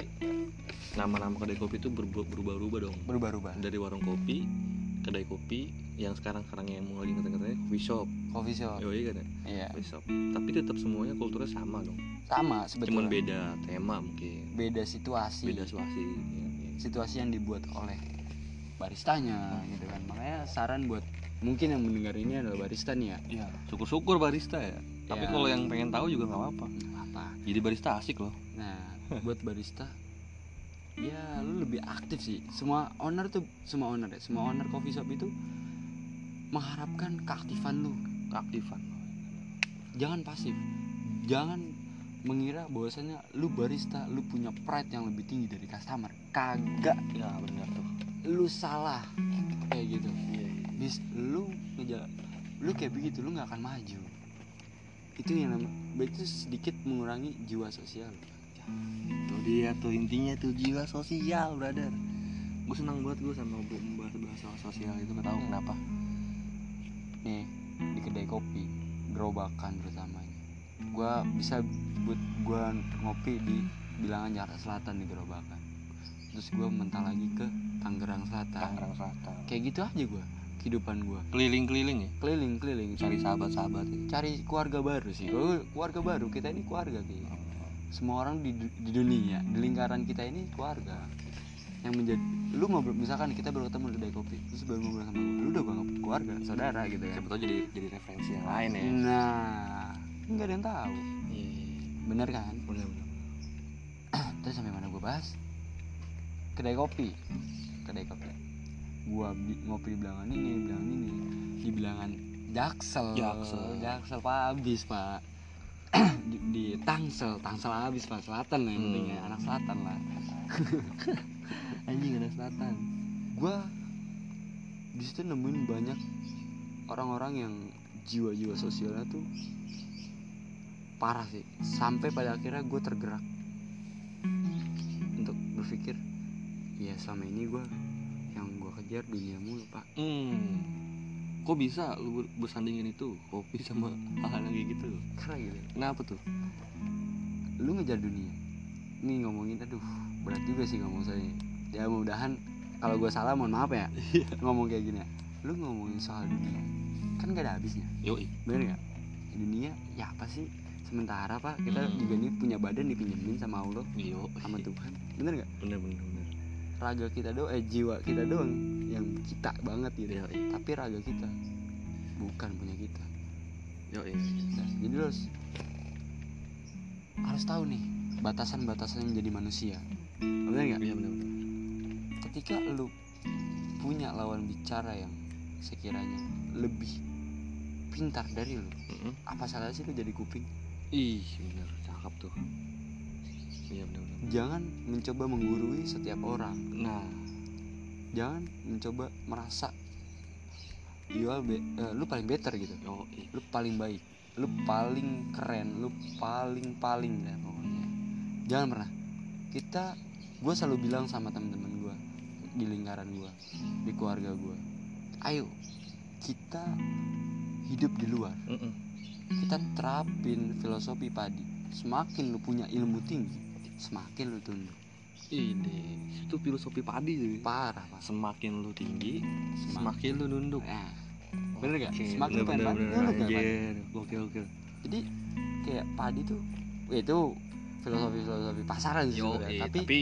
nama-nama kedai kopi itu berubah- berubah-ubah dong. berubah-ubah Dari warung kopi, kedai kopi, yang sekarang-sekarang yang mau lagi ngata-ngatanya coffee shop. coffee shop Oh iya kan ya? iya Coffee shop. Tapi tetap semuanya kulturnya sama dong. sama Cuman sebetulnya beda tema mungkin. beda situasi Beda situasi. situasi yang dibuat oleh baristanya gitu kan makanya saran buat mungkin yang mendengar ini adalah barista nih ya Iya. Syukur-syukur barista ya. Tapi Ya. kalau yang pengen tahu juga nggak apa-apa. Nggak apa Jadi barista asik loh. nah buat barista ya lu lebih aktif sih semua owner tuh semua owner ya semua owner coffee shop itu mengharapkan keaktifan lu Keaktifan. jangan pasif jangan mengira bahwasanya lu barista lu punya pride yang lebih tinggi dari customer kagak Ya benar tuh. lu salah kayak gitu Iya. iya. bis lu ngejala lu kayak begitu lu nggak akan maju itu yang nama itu sedikit mengurangi jiwa sosial Tuh dia tuh intinya tuh jiwa sosial, brother. Gue senang banget gue sama membahas bahas soal sosial itu gak tahu kenapa. nih di kedai kopi gerobakan terutamanya. Gua bisa buat gua ngopi di bilangan Jakarta Selatan di Gerobakan. Terus gue mental lagi ke Tangerang Selatan. Tangerang Selatan. Kayak gitu aja gue kehidupan gue keliling-keliling ya? Keliling keliling cari sahabat-sahabat ya. cari keluarga baru sih. Gua keluarga baru kita ini keluarga kayak semua orang di, di dunia di lingkaran kita ini keluarga. Yang menjadi lu ngobrol misalkan kita baru ketemu di kedai kopi terus baru ngobrol sama gue lu udah gue keluarga saudara gitu siapa tahu jadi jadi referensi yang lain ya. Nah nggak ada yang tahu. Iya iya, iya. bener kan? Benar benar terus sampai mana gue bahas? Kedai kopi. Kedai kopi. Gua ngopi di bilangan ini bilangan ini. Di bilangan jaksel. Jaksel. jaksel pak. Habis pak di, di tangsel tangsel habis pak selatan lah yang Hmm. penting ya anak selatan lah. Anjing ada selatan. Gua di situ nemuin banyak orang-orang yang jiwa-jiwa sosialnya tuh parah sih. Sampai pada akhirnya gue tergerak untuk berpikir ya selama ini gue yang gue kejar dunia mulu pak. Hmm kok bisa lu ber- bersandingin itu kopi sama hal-hal yang kayak gitu? Karena gitu. Kenapa tuh? Lu ngejar dunia. Ini ngomongin aduh berat juga sih ngomong saya ya mudahan kalau gue salah mohon maaf ya ngomong kayak gini ya. lu ngomongin soal dunia kan gak ada habisnya. Yoi. Bener nggak? Dunia ya apa sih? Sementara pak kita Hmm. juga nih punya badan dipinjemin sama Allah yo sama Tuhan. Bener nggak? Bener bener bener raga kita doang eh jiwa kita doang yang kita banget gitu. Yoi. tapi raga kita bukan punya kita. Nah, jadi lu harus harus tahu nih batasan-batasan yang jadi manusia. Bener nggak? Iya bener bener. Ketika lu punya lawan bicara yang sekiranya lebih pintar dari lu Mm-mm. apa salah sih lu jadi kuping? Ih bener. Cakep tuh iya bener jangan mencoba menggurui setiap orang. Nah. Jangan mencoba merasa jual be- eh, lu paling better gitu. Yoi. Lu paling baik. Lu paling keren. Lu paling paling dah pokoknya. Jangan pernah. Kita gue selalu bilang sama teman-teman gue di lingkaran gue di keluarga gue ayo kita hidup di luar. Mm-mm. kita terapin filosofi padi. Semakin lu punya ilmu tinggi semakin lu tunduk. Ini itu filosofi padi tuh parah pak. Semakin lu tinggi Semak- semakin lu nunduk. Nah, bener gak Oke, semakin lu pengen bener, bener, lu pengen padi anjir. oke oke. Jadi kayak padi tuh itu filosofi filosofi pasaran sih sebenarnya. eh, tapi, tapi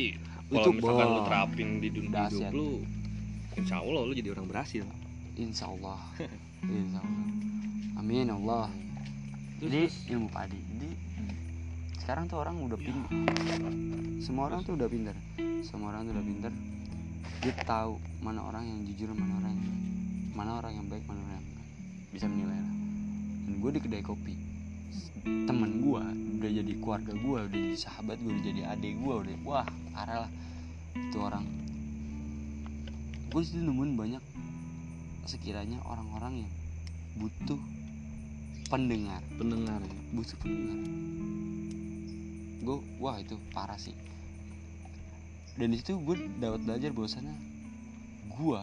kalau misalkan lu terapin di dunia hidup lu insya Allah lu jadi orang berhasil. Insya Allah insya Allah. Amin Allah jadi ilmu padi sekarang tuh orang udah pintar semua orang tuh udah pintar semua orang tuh udah pintar dia tahu mana orang yang jujur mana orang yang mana orang yang baik mana orang yang enggak. Bisa menilai lah. Dan gue di kedai kopi temen gue udah jadi keluarga gue udah jadi sahabat gue udah jadi adik gue udah wah parah lah. Itu orang. Gue di situ nemuin banyak sekiranya orang-orang yang butuh pendengar. Pendengar butuh pendengar gue wah itu parah sih. Dan di situ gue dapat belajar bahwasannya gue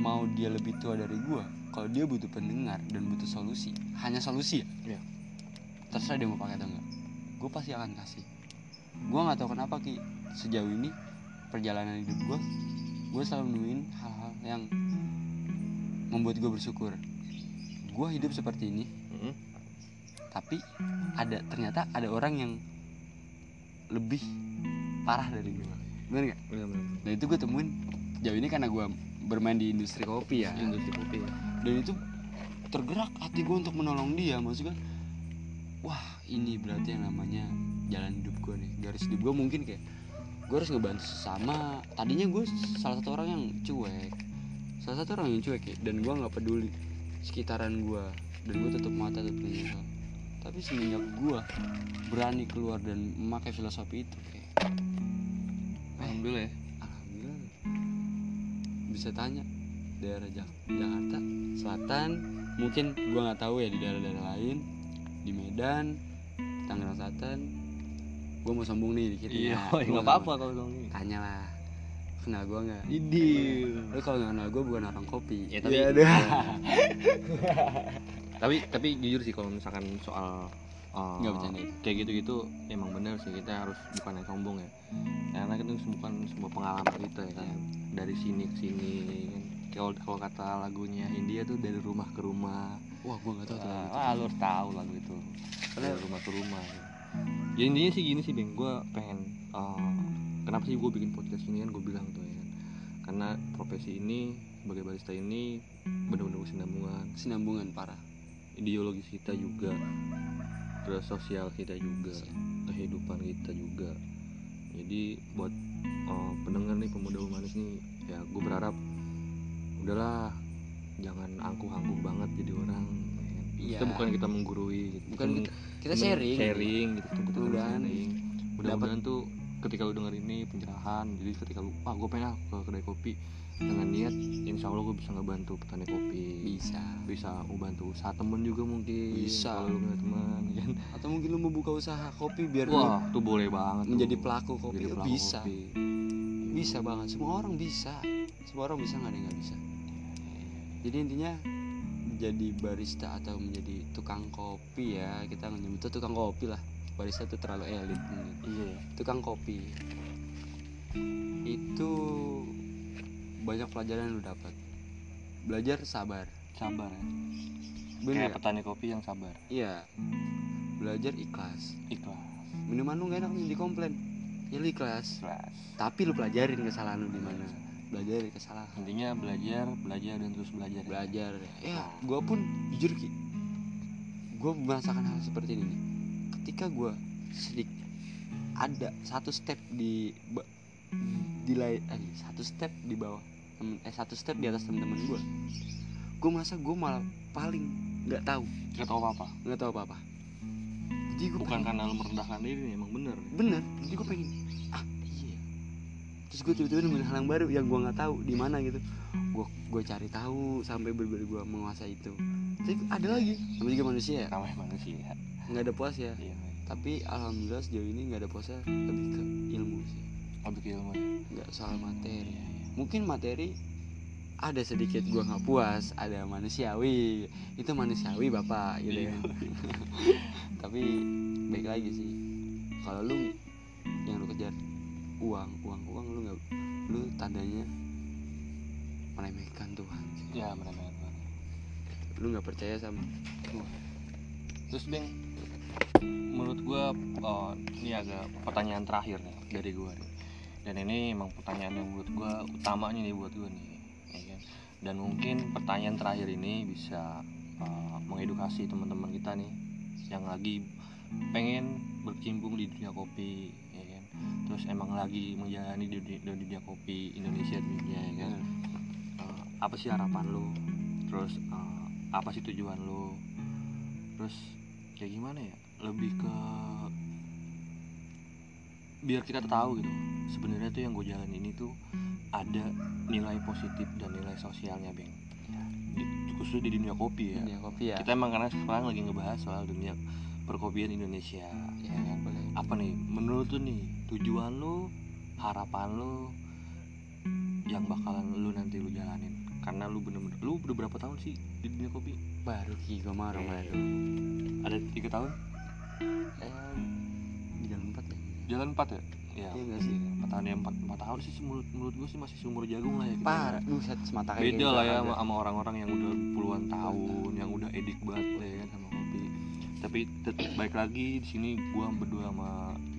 mau dia lebih tua dari gue kalau dia butuh pendengar dan butuh solusi hanya solusi ya? Iya. terserah dia mau pakai atau enggak gue pasti akan kasih. Gue nggak tahu kenapa ki. Sejauh ini perjalanan hidup gue gue selalu nemuin hal-hal yang membuat gue bersyukur. Gue hidup seperti ini Mm-mm. tapi ada ternyata ada orang yang lebih parah dari gue bener nggak? Bener, bener. dan itu gue temuin jauh ini karena gue bermain di industri kopi ya. Industri kopi ya. Dan itu tergerak hati gue untuk menolong dia maksudnya wah ini berarti yang namanya jalan hidup gue nih. Garis hidup gue mungkin kayak gue harus ngebantu sesama. Tadinya gue salah satu orang yang cuek. Salah satu orang yang cuek ya dan gue nggak peduli sekitaran gue dan gue tutup mata tutup telinga tapi semenjak gue berani keluar dan memakai filosofi itu kayak alhamdulillah ya. Alhamdulillah. Bisa tanya daerah Jak- Jakarta Selatan mungkin gua nggak tahu ya di daerah-daerah lain di Medan Tangerang Selatan. Gua mau sombong nih dikit iya Nah, nggak apa-apa sombong. kalau ngomongin. Tanya lah kenal gua nggak? Idil. Lu kalau nggak kenal gua bukan orang kopi. Ya, tapi- Iya. tapi tapi jujur sih kalau misalkan soal eh, Nggak bercanda. kayak gitu-gitu emang bener sih kita harus bukan yang sombong ya. Karena itu bukan sebuah pengalaman kita ya kan. Dari sini ke sini kan kalau kalau kata lagunya India tuh dari rumah ke rumah. Wah gue nggak tahu tuh lagu ah, lu harus tahu lagu itu. Dari rumah ke rumah. Ya. ya intinya sih gini sih bang gue pengen eh, kenapa sih gue bikin podcast ini kan gue bilang tuh ya kan. Karena profesi ini sebagai barista ini benar-benar kesinambungan sinambungan parah ideologis kita juga terus sosial kita juga kehidupan kita juga. Jadi buat eh, pendengar nih pemuda humanis nih ya gue berharap udahlah jangan angkuh-angkuh banget jadi orang ya kita bukan kita menggurui gitu. Bukan kita- kita sharing. sharing gitu kita Mudah-mudahan sharing. Mudah-mudahan tuh ketika lu denger ini pencerahan jadi ketika lu ah gue pengen ke kedai kopi dengan niat insya Allah gue bisa ngebantu petani kopi. Bisa. Bisa ngebantu usaha temen juga mungkin Bisa. kalau lu punya teman ya kan. Atau mungkin lu mau buka usaha kopi biar lu wah tuh boleh banget tuh. menjadi pelaku kopi. Jadi pelaku bisa. kopi. bisa banget. Semua orang bisa. Semua orang bisa nggak ada yang nggak bisa. Jadi intinya jadi barista atau menjadi tukang kopi ya kita nyebutnya tukang kopi lah. Barista itu terlalu elit iya. Tukang kopi. Itu banyak pelajaran yang lu dapat. Belajar sabar. Sabar ya. Bener kayak petani kopi yang sabar. Iya. Belajar ikhlas. Ikhlas. Minuman lu gak enak nih dikomplain. Ya lu ikhlas. Ikhlas. Tapi lu pelajarin kesalahan lu di mana? Belajar dari kesalahan. Intinya belajar belajar dan terus belajar ya. belajar. Ya gue pun jujur ki. Gue merasakan hal seperti ini nih. ketika gue sedikit ada satu step di di lain eh, satu step di bawah temen, eh satu step di atas teman-teman gue gue merasa gue malah paling nggak tahu. Nggak tahu apa apa nggak tahu apa apa jadi gue bukan karena lu merendahkan diri emang bener bener. Jadi gue pengen ah iya. Terus gue tiba-tiba nemuin hal yang baru yang gue nggak tahu di mana gitu. Gue gue cari tahu sampai benar-benar gue menguasai itu. Tapi ada lagi. Namanya juga manusia ya? Namanya manusia. Nggak ada puas ya? Iya tapi alhamdulillah sejauh ini nggak ada puasnya lebih ke ilmu sih. Lebih ke ilmu ya. nggak soal materi mungkin materi ada sedikit gua nggak puas ada manusiawi itu manusiawi bapak gitu Iya. kan tapi baik lagi sih. Kalau lu yang lu kejar uang uang uang lu nggak lu tandanya meremehkan Tuhan ya benar. lu nggak percaya sama. Terus bang menurut gua oh, ini agak pertanyaan terakhir nih dari gua nih dan ini emang pertanyaan yang menurut gua utamanya nih buat gua nih ya kan? dan mungkin pertanyaan terakhir ini bisa uh, mengedukasi teman-teman kita nih yang lagi pengen berkecimpung di dunia kopi ya kan? Terus emang lagi menjalani di dunia, dunia kopi Indonesia dunia ya kan? Uh, apa sih harapan lo terus uh, apa sih tujuan lo terus kayak gimana ya? Lebih ke biar kita tahu gitu. Sebenarnya tuh yang gue jalan ini tuh ada nilai positif dan nilai sosialnya bang Di- khususnya di dunia kopi ya. Dunia kopi ya. Kita emang karena sekarang lagi ngebahas soal dunia perkopian Indonesia. Ya ya kan? boleh. Apa nih? Menurut tuh nih tujuan lu harapan lu yang bakalan lu nanti lu jalanin? Karena lu bener-bener lu udah berapa tahun sih di dunia kopi? Baru ki gue baru ada tiga tahun? Eh jalan empat ya? Ya Iya nggak sih? empat tahun ya empat. Empat tahun sih menurut menurut gue sih masih seumur jagung lah ya kita parah buset semata kayak beda gitu lah ya sama, sama orang-orang yang udah puluhan tahun yang udah edik banget ya kan sama kopi tapi tetap baik lagi di sini gua berdua sama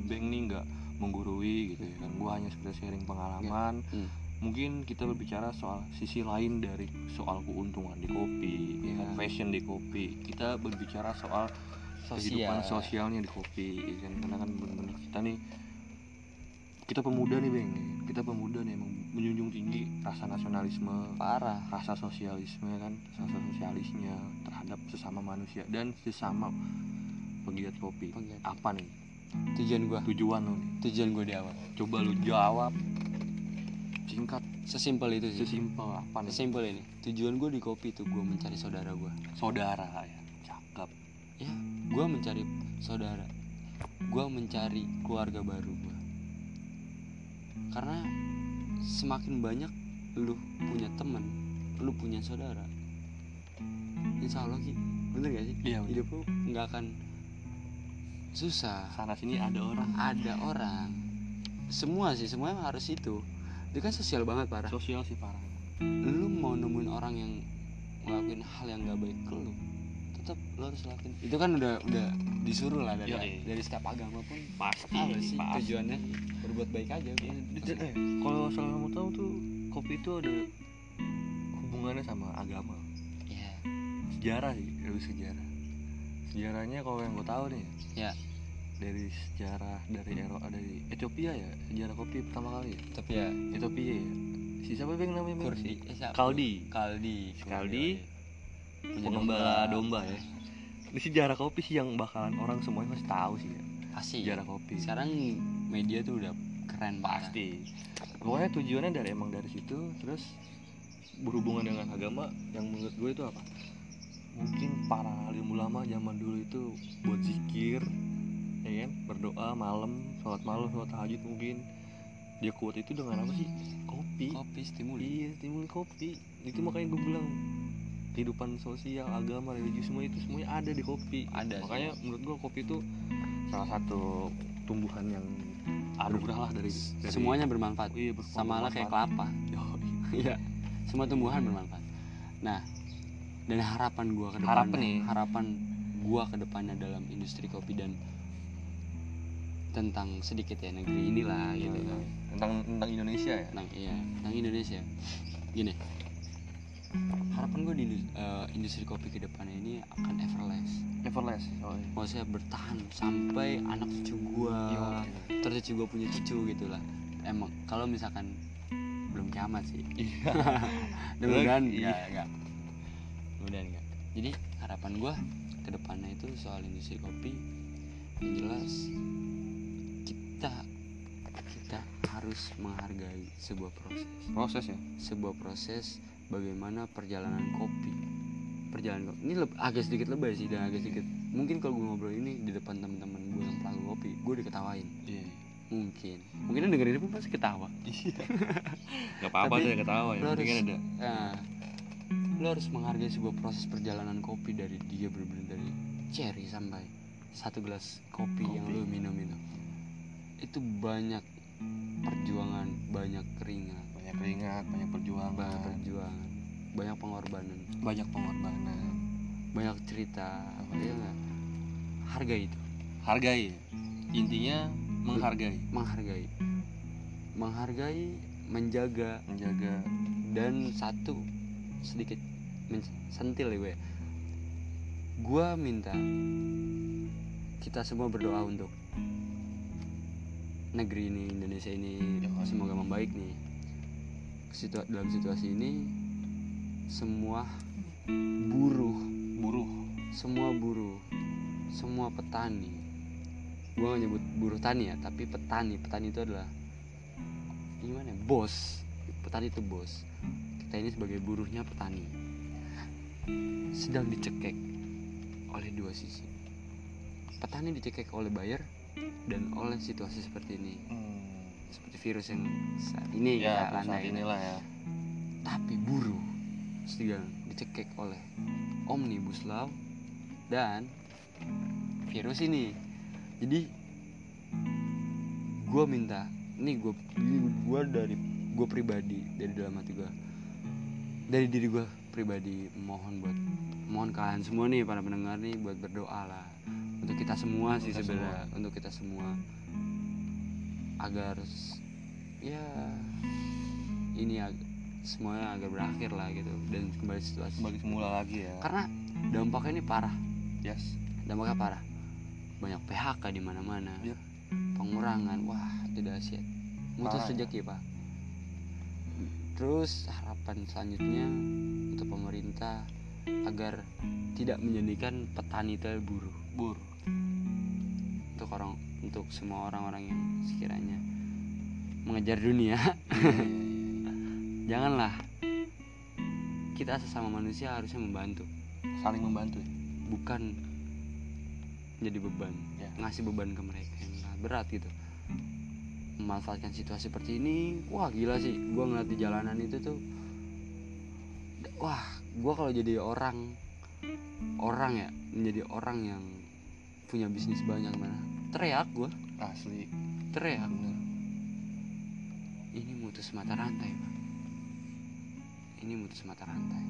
Beng nih nggak menggurui gitu ya kan. Gua hanya sekedar sharing pengalaman. Hmm. mungkin kita berbicara soal sisi lain dari soal keuntungan di kopi ya kan? Ya. fashion di kopi. Kita berbicara soal kehidupan sosialnya di kopi ya kan? Karena kan bener-bener kita nih kita pemuda nih beng. Kita pemuda nih emang menjunjung tinggi rasa nasionalisme parah. rasa sosialisme kan? Rasa sosialisnya terhadap sesama manusia dan sesama pegiat kopi. Pegiat. apa nih? Tujuan gua. Tujuan lo nih? Tujuan gua di awal. Coba lu jawab. Singkat. Sesimpel itu sih. Sesimpel apa nih? Sesimpel ini. Tujuan gua di kopi itu gua mencari saudara gua. Saudara ya. Cakep. Ya gua mencari saudara. Gua mencari keluarga baru gua. Karena semakin banyak lu punya teman lu punya saudara insya Allah Ki bener gak sih? Iya, hidup lu nggak akan susah. Sana sini ada orang. Ada orang. Semua sih semuanya harus itu. Itu kan sosial banget parah sosial sih parah lu mau nemuin orang yang ngelakuin hal yang gak baik ke lu tetap lu harus lakuin itu kan udah udah disuruh lah dari Yoi. dari setiap agama pun pasti apa sih pasti. tujuannya berbuat baik aja. Dan, eh, kalau salah kamu tahu tuh kopi itu ada hubungannya sama agama ya sejarah sih lebih sejarah sejarahnya kalau yang gue tahu nih Ya. dari sejarah dari Eropa dari Ethiopia ya sejarah kopi pertama kali ya tapi ya Ethiopia ya si siapa yang namanya Bang? Kurdi eh, siapa? Kaldi. Kaldi Kaldi. Pengembala domba ya. Ini sejarah kopi sih yang bakalan orang semuanya pasti tahu sih ya. Pasti. Sejarah kopi. Sekarang media tuh udah keren banget. Pasti. Pokoknya tujuannya dari emang dari situ terus berhubungan dengan agama yang menurut gue itu apa? Mungkin para alim ulama zaman dulu itu buat zikir ya kan? Berdoa malam sholat malam sholat tahajud mungkin. Dia kuat itu dengan apa sih? Kopi. Kopi stimuli. Iya stimuli kopi. Itu makanya gue bilang kehidupan sosial agama religi semua itu semuanya ada di kopi. Ada sih. makanya menurut gue kopi itu salah satu tumbuhan yang anugerah lah dari, dari semuanya bermanfaat. Iya, bermanfaat. sama lah kayak kelapa. Iya. Semua tumbuhan bermanfaat. Nah dan harapan gua ke depan Harapan nih. harapan gua ke depannya dalam industri kopi dan tentang sedikit ya negeri inilah gitu kan. Tentang tentang Indonesia ya? Tentang iya. Tentang Indonesia. Gini harapan gue di indu- eh, industri kopi ke depannya ini akan everlast Everlast oh, iya. maksudnya bertahan sampai anak cucu gua Yoi. terus cucu gua punya cucu gitu lah. Emang kalau misalkan belum kiamat sih. Iya. Mudah-mudahan Iya. enggak. Enggak mudah-mudahan enggak. Jadi harapan gua ke depannya itu soal industri kopi yang jelas kita kita harus menghargai sebuah proses. Proses ya? Sebuah proses bagaimana perjalanan kopi. Perjalanan kopi ini agak sedikit lebay sih dan agak sedikit. Mungkin kalau gue ngobrol ini di depan teman-teman gue yang pelaku kopi gue diketawain. Iya. Mungkin. Mungkin yang dengerin pun pasti ketawa. Nggak apa-apa deh ketawa ya lo harus- ada. nah, lo harus menghargai sebuah proses perjalanan kopi dari dia benar-benar dari cherry sampai satu gelas kopi, yang Kopi. lo minum itu. Itu banyak perjuangan banyak keringat banyak keringat banyak perjuangan. Banyak perjuangan banyak pengorbanan. Banyak pengorbanan. Banyak cerita ya hargai itu. Hargai. Ya. intinya menghargai. Menghargai. Menghargai menjaga. Menjaga. Dan satu sedikit sentil ya gue gue minta kita semua berdoa untuk negeri ini Indonesia ini semoga membaik nih Situa- dalam situasi ini semua buruh buruh. semua buruh semua petani. Gue gak nyebut buruh tani ya tapi petani. Petani itu adalah gimana ya, bos. Petani itu bos. Kita ini sebagai buruhnya petani. Sedang dicekek oleh dua sisi. Petani dicekek oleh buyer dan oleh situasi seperti ini seperti virus yang saat ini ya kita saat inilah ya. Tapi buruh sedang dicekek oleh omnibus law dan virus ini. Jadi gue minta ini gue gue dari gue pribadi dari dalam hati gue dari diri gue pribadi mohon buat mohon kalian semua nih para pendengar nih buat berdoa lah. Untuk kita semua sih Kita sebenarnya. untuk kita semua agar ya ini ag- semuanya agar berakhir lah gitu dan kembali situasi. Kembali semula lagi ya. Karena dampaknya ini parah. Yes. Dampaknya parah. Banyak PHK di mana-mana. Yep. pengurangan wah itu dahsyat mutus Parah, ya. rezeki pak. Terus harapan selanjutnya untuk pemerintah agar tidak menjadikan petani itu buruh bur. untuk orang untuk semua orang-orang yang sekiranya mengejar dunia. Janganlah. Kita sesama manusia harusnya membantu. Saling membantu ya? Bukan menjadi beban Ya. ngasih beban ke mereka yang berat gitu. Memanfaatkan situasi seperti ini wah gila sih. Gua ngeliat di jalanan itu tuh wah gua kalau jadi orang orang ya menjadi orang yang punya bisnis banyak mana teriak gue asli. Teriak bener ini mutus mata rantai pak. Ini mutus mata rantai.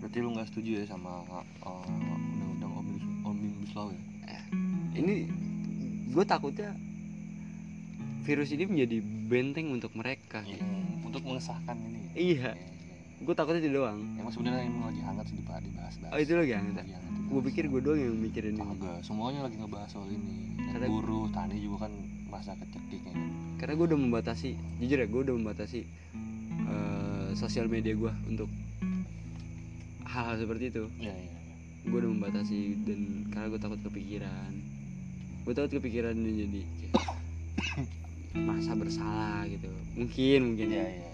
Berarti lu nggak setuju ya sama uh, undang-undang omnibus, omnibus law ya? Ini gue takutnya virus ini menjadi benteng untuk mereka Iya. gitu. untuk mengesahkan ini ya? iya. Iya, iya. gue takutnya itu doang. Emang sebenarnya emang lagi hangat sih dibahas dibahas oh itu lagi hangat lagi hangat gue pikir gue doang yang mikirin ini. Agak semuanya lagi ngebahas soal ini. Karena- buruh tani juga kan masa kecekik ya. Karena gue udah membatasi jujur ya gue udah membatasi eh, sosial media gue untuk hal-hal seperti itu. Iya iya iya. gue udah membatasi dan karena gue takut kepikiran. Gue takut kepikiran dan jadi kayak merasa bersalah gitu. Mungkin mungkin. Ya iya.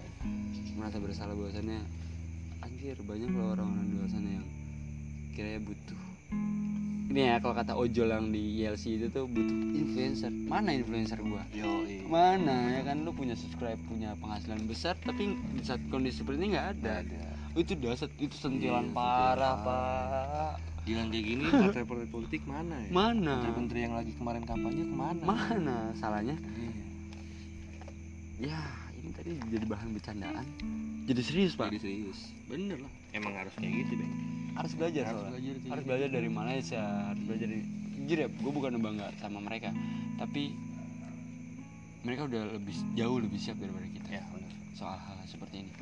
Merasa bersalah bahwasannya anjir banyak loh orang-orang di luar sana yang kiranya butuh ini ya kalau kata ojol yang di ILC itu tuh butuh influencer. Mana influencer gua? Yo iya. mana ya kan? Lu punya subscribe punya penghasilan besar tapi di saat kondisi seperti ini nggak ada. Ada. Ada itu dasar itu sentilan Iya, parah pak. Gilang kayak gini partai politik mana ya? Mana? Menteri-menteri yang lagi kemarin kampanye ke mana? Mana? Salahnya? Iya. ya ini tadi jadi bahan bercandaan. Jadi serius pak? Jadi serius. Bener lah. Emang harus kayak gitu bang harus belajar harus soalnya. belajar harus belajar dari Malaysia harus belajar dari jujur ya gue bukan bangga sama mereka tapi mereka udah lebih jauh lebih siap daripada kita ya bener soal hal seperti ini.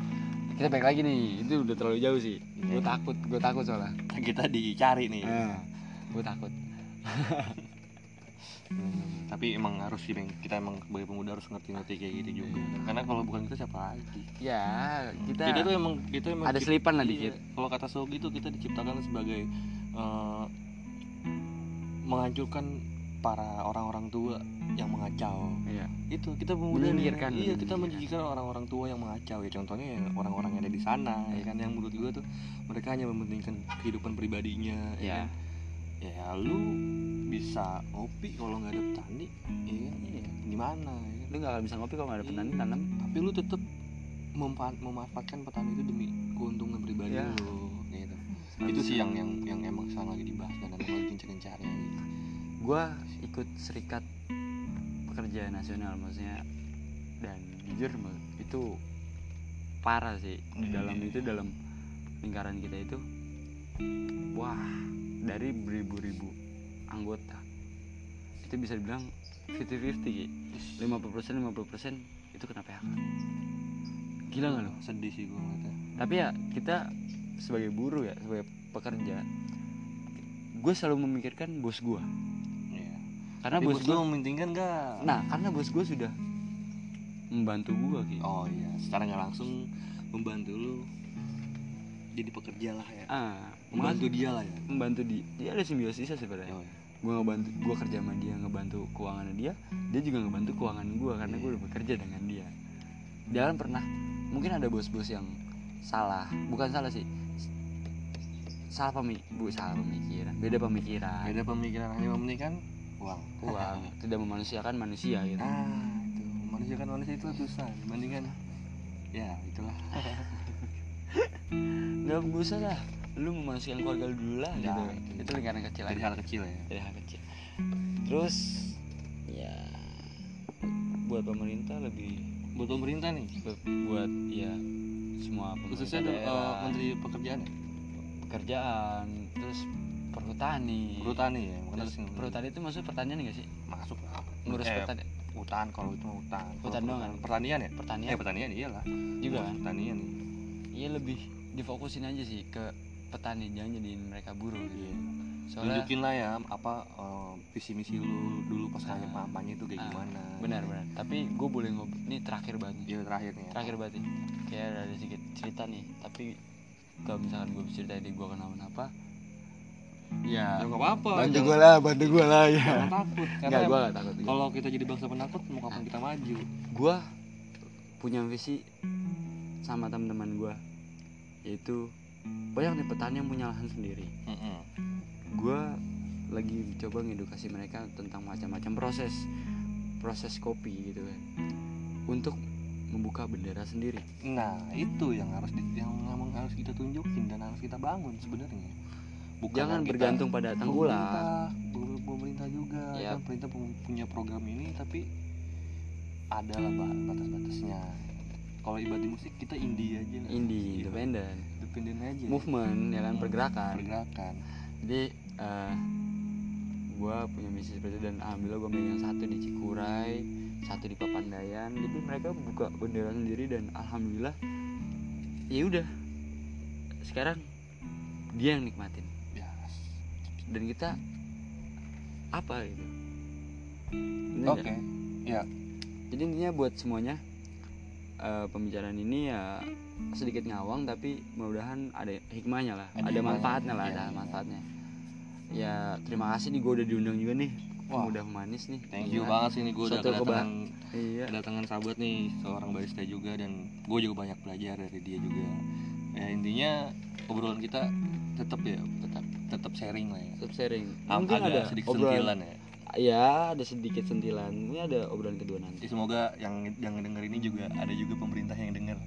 Kita balik lagi nih itu udah terlalu jauh sih. Gue Iya. takut gue takut soalnya. Kita dicari nih. Nah, gue takut. Hmm, tapi emang harus sih bang. Kita emang sebagai pemuda harus ngerti-ngerti kayak gitu juga. Karena kalau bukan kita siapa lagi? Ya kita, kita tuh emang kita emang ada selipan lah iya, dikit. Kalau kata Sogi tuh kita diciptakan sebagai eh, menghancurkan para orang-orang tua yang mengacau. Iya. Itu kita pemuda iya kita menjadikan orang-orang tua yang mengacau. Ya contohnya ya orang-orang yang ada di sana ya kan yang menurut gua tuh mereka hanya mementingkan kehidupan pribadinya ya ya kan? ya lu bisa ngopi kalau nggak ada petani ya kan? Iya. gimana ya lu gak akan bisa ngopi kalau gak ada petani tanam tapi lu tetap memanfaatkan petani itu demi keuntungan pribadi Ya. lu gitu itu sih yang yang yang emang sekarang lagi dibahas dan emang lagi gencar-gencarnya gitu. gue ikut serikat pekerja nasional maksudnya dan jujur itu parah sih di Iya, dalam iya, itu dalam lingkaran kita itu wah dari beribu-ribu anggota. Itu bisa dibilang 50-50 Ki. 50% 50% itu kena PHK gila gak lo sedih sih gua ngeliatnya. Tapi ya kita sebagai buruh ya sebagai pekerja gue selalu memikirkan bos gue iya. Karena Tapi bos bos gue mementingkan gak nah karena bos gue sudah membantu gue gitu oh iya secara nggak langsung membantu lu jadi pekerja lah ya. Ah membantu mas- dia lah ya. membantu dia dia ada simbiosis sebenarnya. Oh, iya. gue ngebantu gue kerja sama dia ngebantu keuangan dia dia juga ngebantu keuangan gue karena gue udah bekerja dengan dia. Jangan pernah mungkin ada bos-bos yang salah bukan salah sih. Salah pemik bu salah pemikiran beda pemikiran. Beda pemikiran hanya mementingkan uang. Uang tidak memanusiakan manusia gitu. Ah itu. Manusia kan manusia itu susah dibandingkan ya itulah nggak gak usah lah. Lu memanusiakan keluarga lu dulu lah Ya, gitu. Itu. itu lingkaran kecil dari aja hal kecil ya. Dari hal kecil. Terus ya buat pemerintah lebih buat pemerintah nih? Bu- buat ya semua khususnya pemerintah eh, daerah, menteri pekerjaan ya? pekerjaan terus perhutani. Perhutani ya terus perhutani itu maksud pertanian gak sih? Masuk lah. Ngurus Eh, pertanian hutan kalau itu hutan. Hutan doang kan? pertanian ya? Pertanian. Eh pertanian iyalah. Juga kan? pertanian nih iya lebih difokusin aja sih ke petani jangan jadiin mereka buruh gitu. Iya. soalnya tunjukin lah ya apa eh, visi misi lu dulu pas Ah. kampanye kampanye itu kayak Ah, gimana. Benar benar. Tapi gue boleh ngobrol ini terakhir banget iya terakhir nih ya. terakhir banget nih. kayak ada sedikit cerita nih tapi kalau misalkan gue cerita di gue kenapa-napa ya ya nggak apa-apa. bantu gue lah bantu gue lah ya. Jangan takut. Karena gue gak takut kalau kita jadi bangsa penakut mau kapan kita maju? Gue punya visi sama teman-teman gue yaitu banyak nih petani yang punya lahan sendiri. Gue lagi coba ngedukasi mereka tentang macam-macam proses proses kopi gitu kan. Untuk membuka bendera sendiri. Nah itu yang harus di, yang memang harus kita tunjukin dan harus kita bangun sebenarnya. Bukan jangan kita- bergantung pada tengkulak pemerintah, pemerintah juga. Yap. kan pemerintah pu- punya program ini tapi ada lah bah- batas-batasnya kalau ibarat di musik kita indie aja lah. indie independen independen aja. Movement ya kan Hmm, pergerakan. pergerakan. Jadi eh gue punya misi seperti itu dan alhamdulillah gue megang satu di Cikuray satu di Papandayan. Jadi mereka buka bendera sendiri dan alhamdulillah ya udah. Sekarang dia yang nikmatin. Dan kita apa gitu? Oke. Aja. ya. Jadi intinya buat semuanya eh, pembicaraan ini ya sedikit ngawang tapi mudah-mudahan ada hikmahnya lah Ada ada, manfaatnya lah ada iya. manfaatnya. Ya terima kasih nih gue udah diundang juga nih. Wah. udah humanis nih. Thank you banget sih nih gue udah kedatangan iya. kedatangan sahabat nih seorang barista juga dan gue juga banyak belajar dari dia juga. Ya intinya obrolan kita tetap ya tetap tetap sharing lah ya. Tetap sharing. Mungkin ada ada sedikit obrolan sentilan ya ya ada sedikit sentilan. Ini ada obrolan kedua nanti. Jadi semoga yang yang denger ini juga ada juga pemerintah yang denger.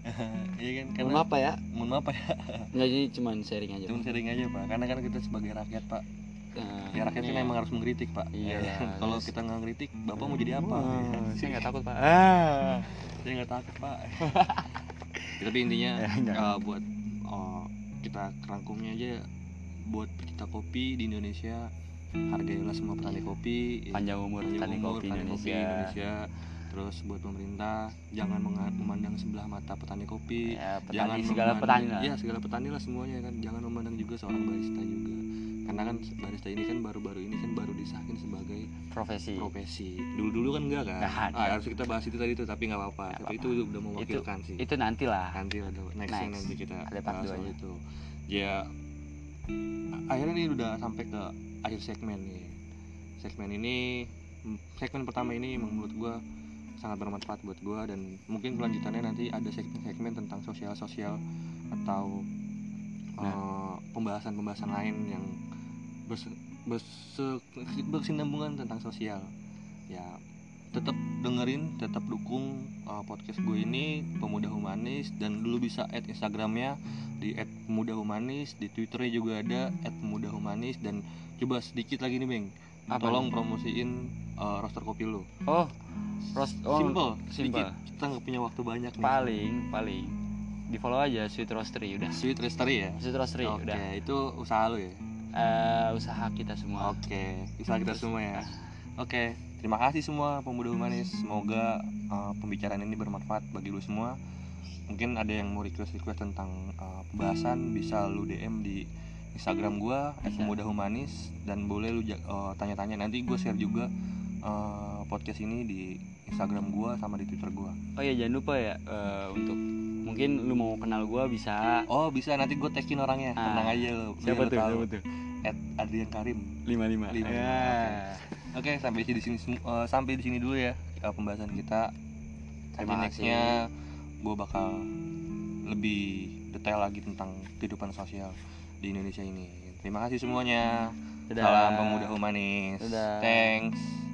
Iya kan? Karena mohon maaf Pak ya. Mohon maaf ya. Nggak jadi cuman sharing aja cuma sharing aja pak. Karena kan kita sebagai rakyat pak. Nah, ya rakyat kan ini- emang harus mengkritik pak. Iya Ya, kalau kita nggak ngeritik bapak mau jadi apa? Wah, saya nggak takut pak. Ah. Saya nggak takut pak. Ya, tapi intinya Ya, enggak. uh, buat uh, kita kerangkumnya aja buat kita kopi di Indonesia hargailah semua petani kopi. Panjang umur panjang petani umur, kopi petani Indonesia. Indonesia. terus buat pemerintah jangan memandang sebelah mata petani kopi. Ya jangan petani segala memandang- petani lah. Ya segala petani lah semuanya kan. Jangan memandang juga seorang barista juga. Karena kan barista ini kan baru-baru ini kan baru disahkan sebagai profesi. profesi. Dulu-dulu kan enggak kan? Ada. ah, harus kita bahas itu tadi tuh tapi nggak apa-apa. Tapi itu udah mewakilkan sih. itu nanti lah nanti ada next, Next. nanti kita Ada part itu. Ya akhirnya nih udah sampai ke akhir segmen nih segmen ini segmen pertama ini menurut gua sangat bermanfaat buat gua dan mungkin kelanjutannya nanti ada segmen-segmen tentang sosial-sosial atau Nah. eh, pembahasan-pembahasan lain yang bers- berse- bersinambungan tentang sosial ya tetap dengerin tetap dukung uh, podcast gue ini pemuda humanis dan dulu bisa add instagramnya di pemuda humanis di twitternya juga ada pemuda humanis dan coba sedikit lagi nih bang Apa? Tolong nih? promosiin uh, roster kopi lu. Oh roast oh simple. simple. sedikit. Kita nggak punya waktu banyak nih. Paling paling. Di follow aja sweet roastery udah. Sweet roastery ya? Sweet roastery oke udah. itu usaha lu ya? Eh, usaha kita semua. Oke usaha kita semua ya? Oke, terima kasih semua pemuda humanis. Semoga uh, pembicaraan ini bermanfaat bagi lu semua. Mungkin ada yang mau request-request tentang uh, pembahasan bisa lu DM di Instagram gua Bisa. @pemuda humanis dan boleh lu uh, tanya-tanya nanti gue share juga uh, podcast ini di Instagram gua sama di Twitter gua. oh ya jangan lupa ya eh, untuk mungkin lu mau kenal gua bisa Oh, bisa nanti gue tagin orangnya. Ah, Tenang aja lu. siapa tuh siapa tuh At Adrian Karim. lima lima Lima, ya. Oke, sampai di sini uh, sampai di sini dulu ya uh, pembahasan kita. Terima nextnya gue bakal lebih detail lagi tentang kehidupan sosial di Indonesia ini. Terima kasih semuanya. Dadah. Salam pemuda humanis. Dadah. Thanks.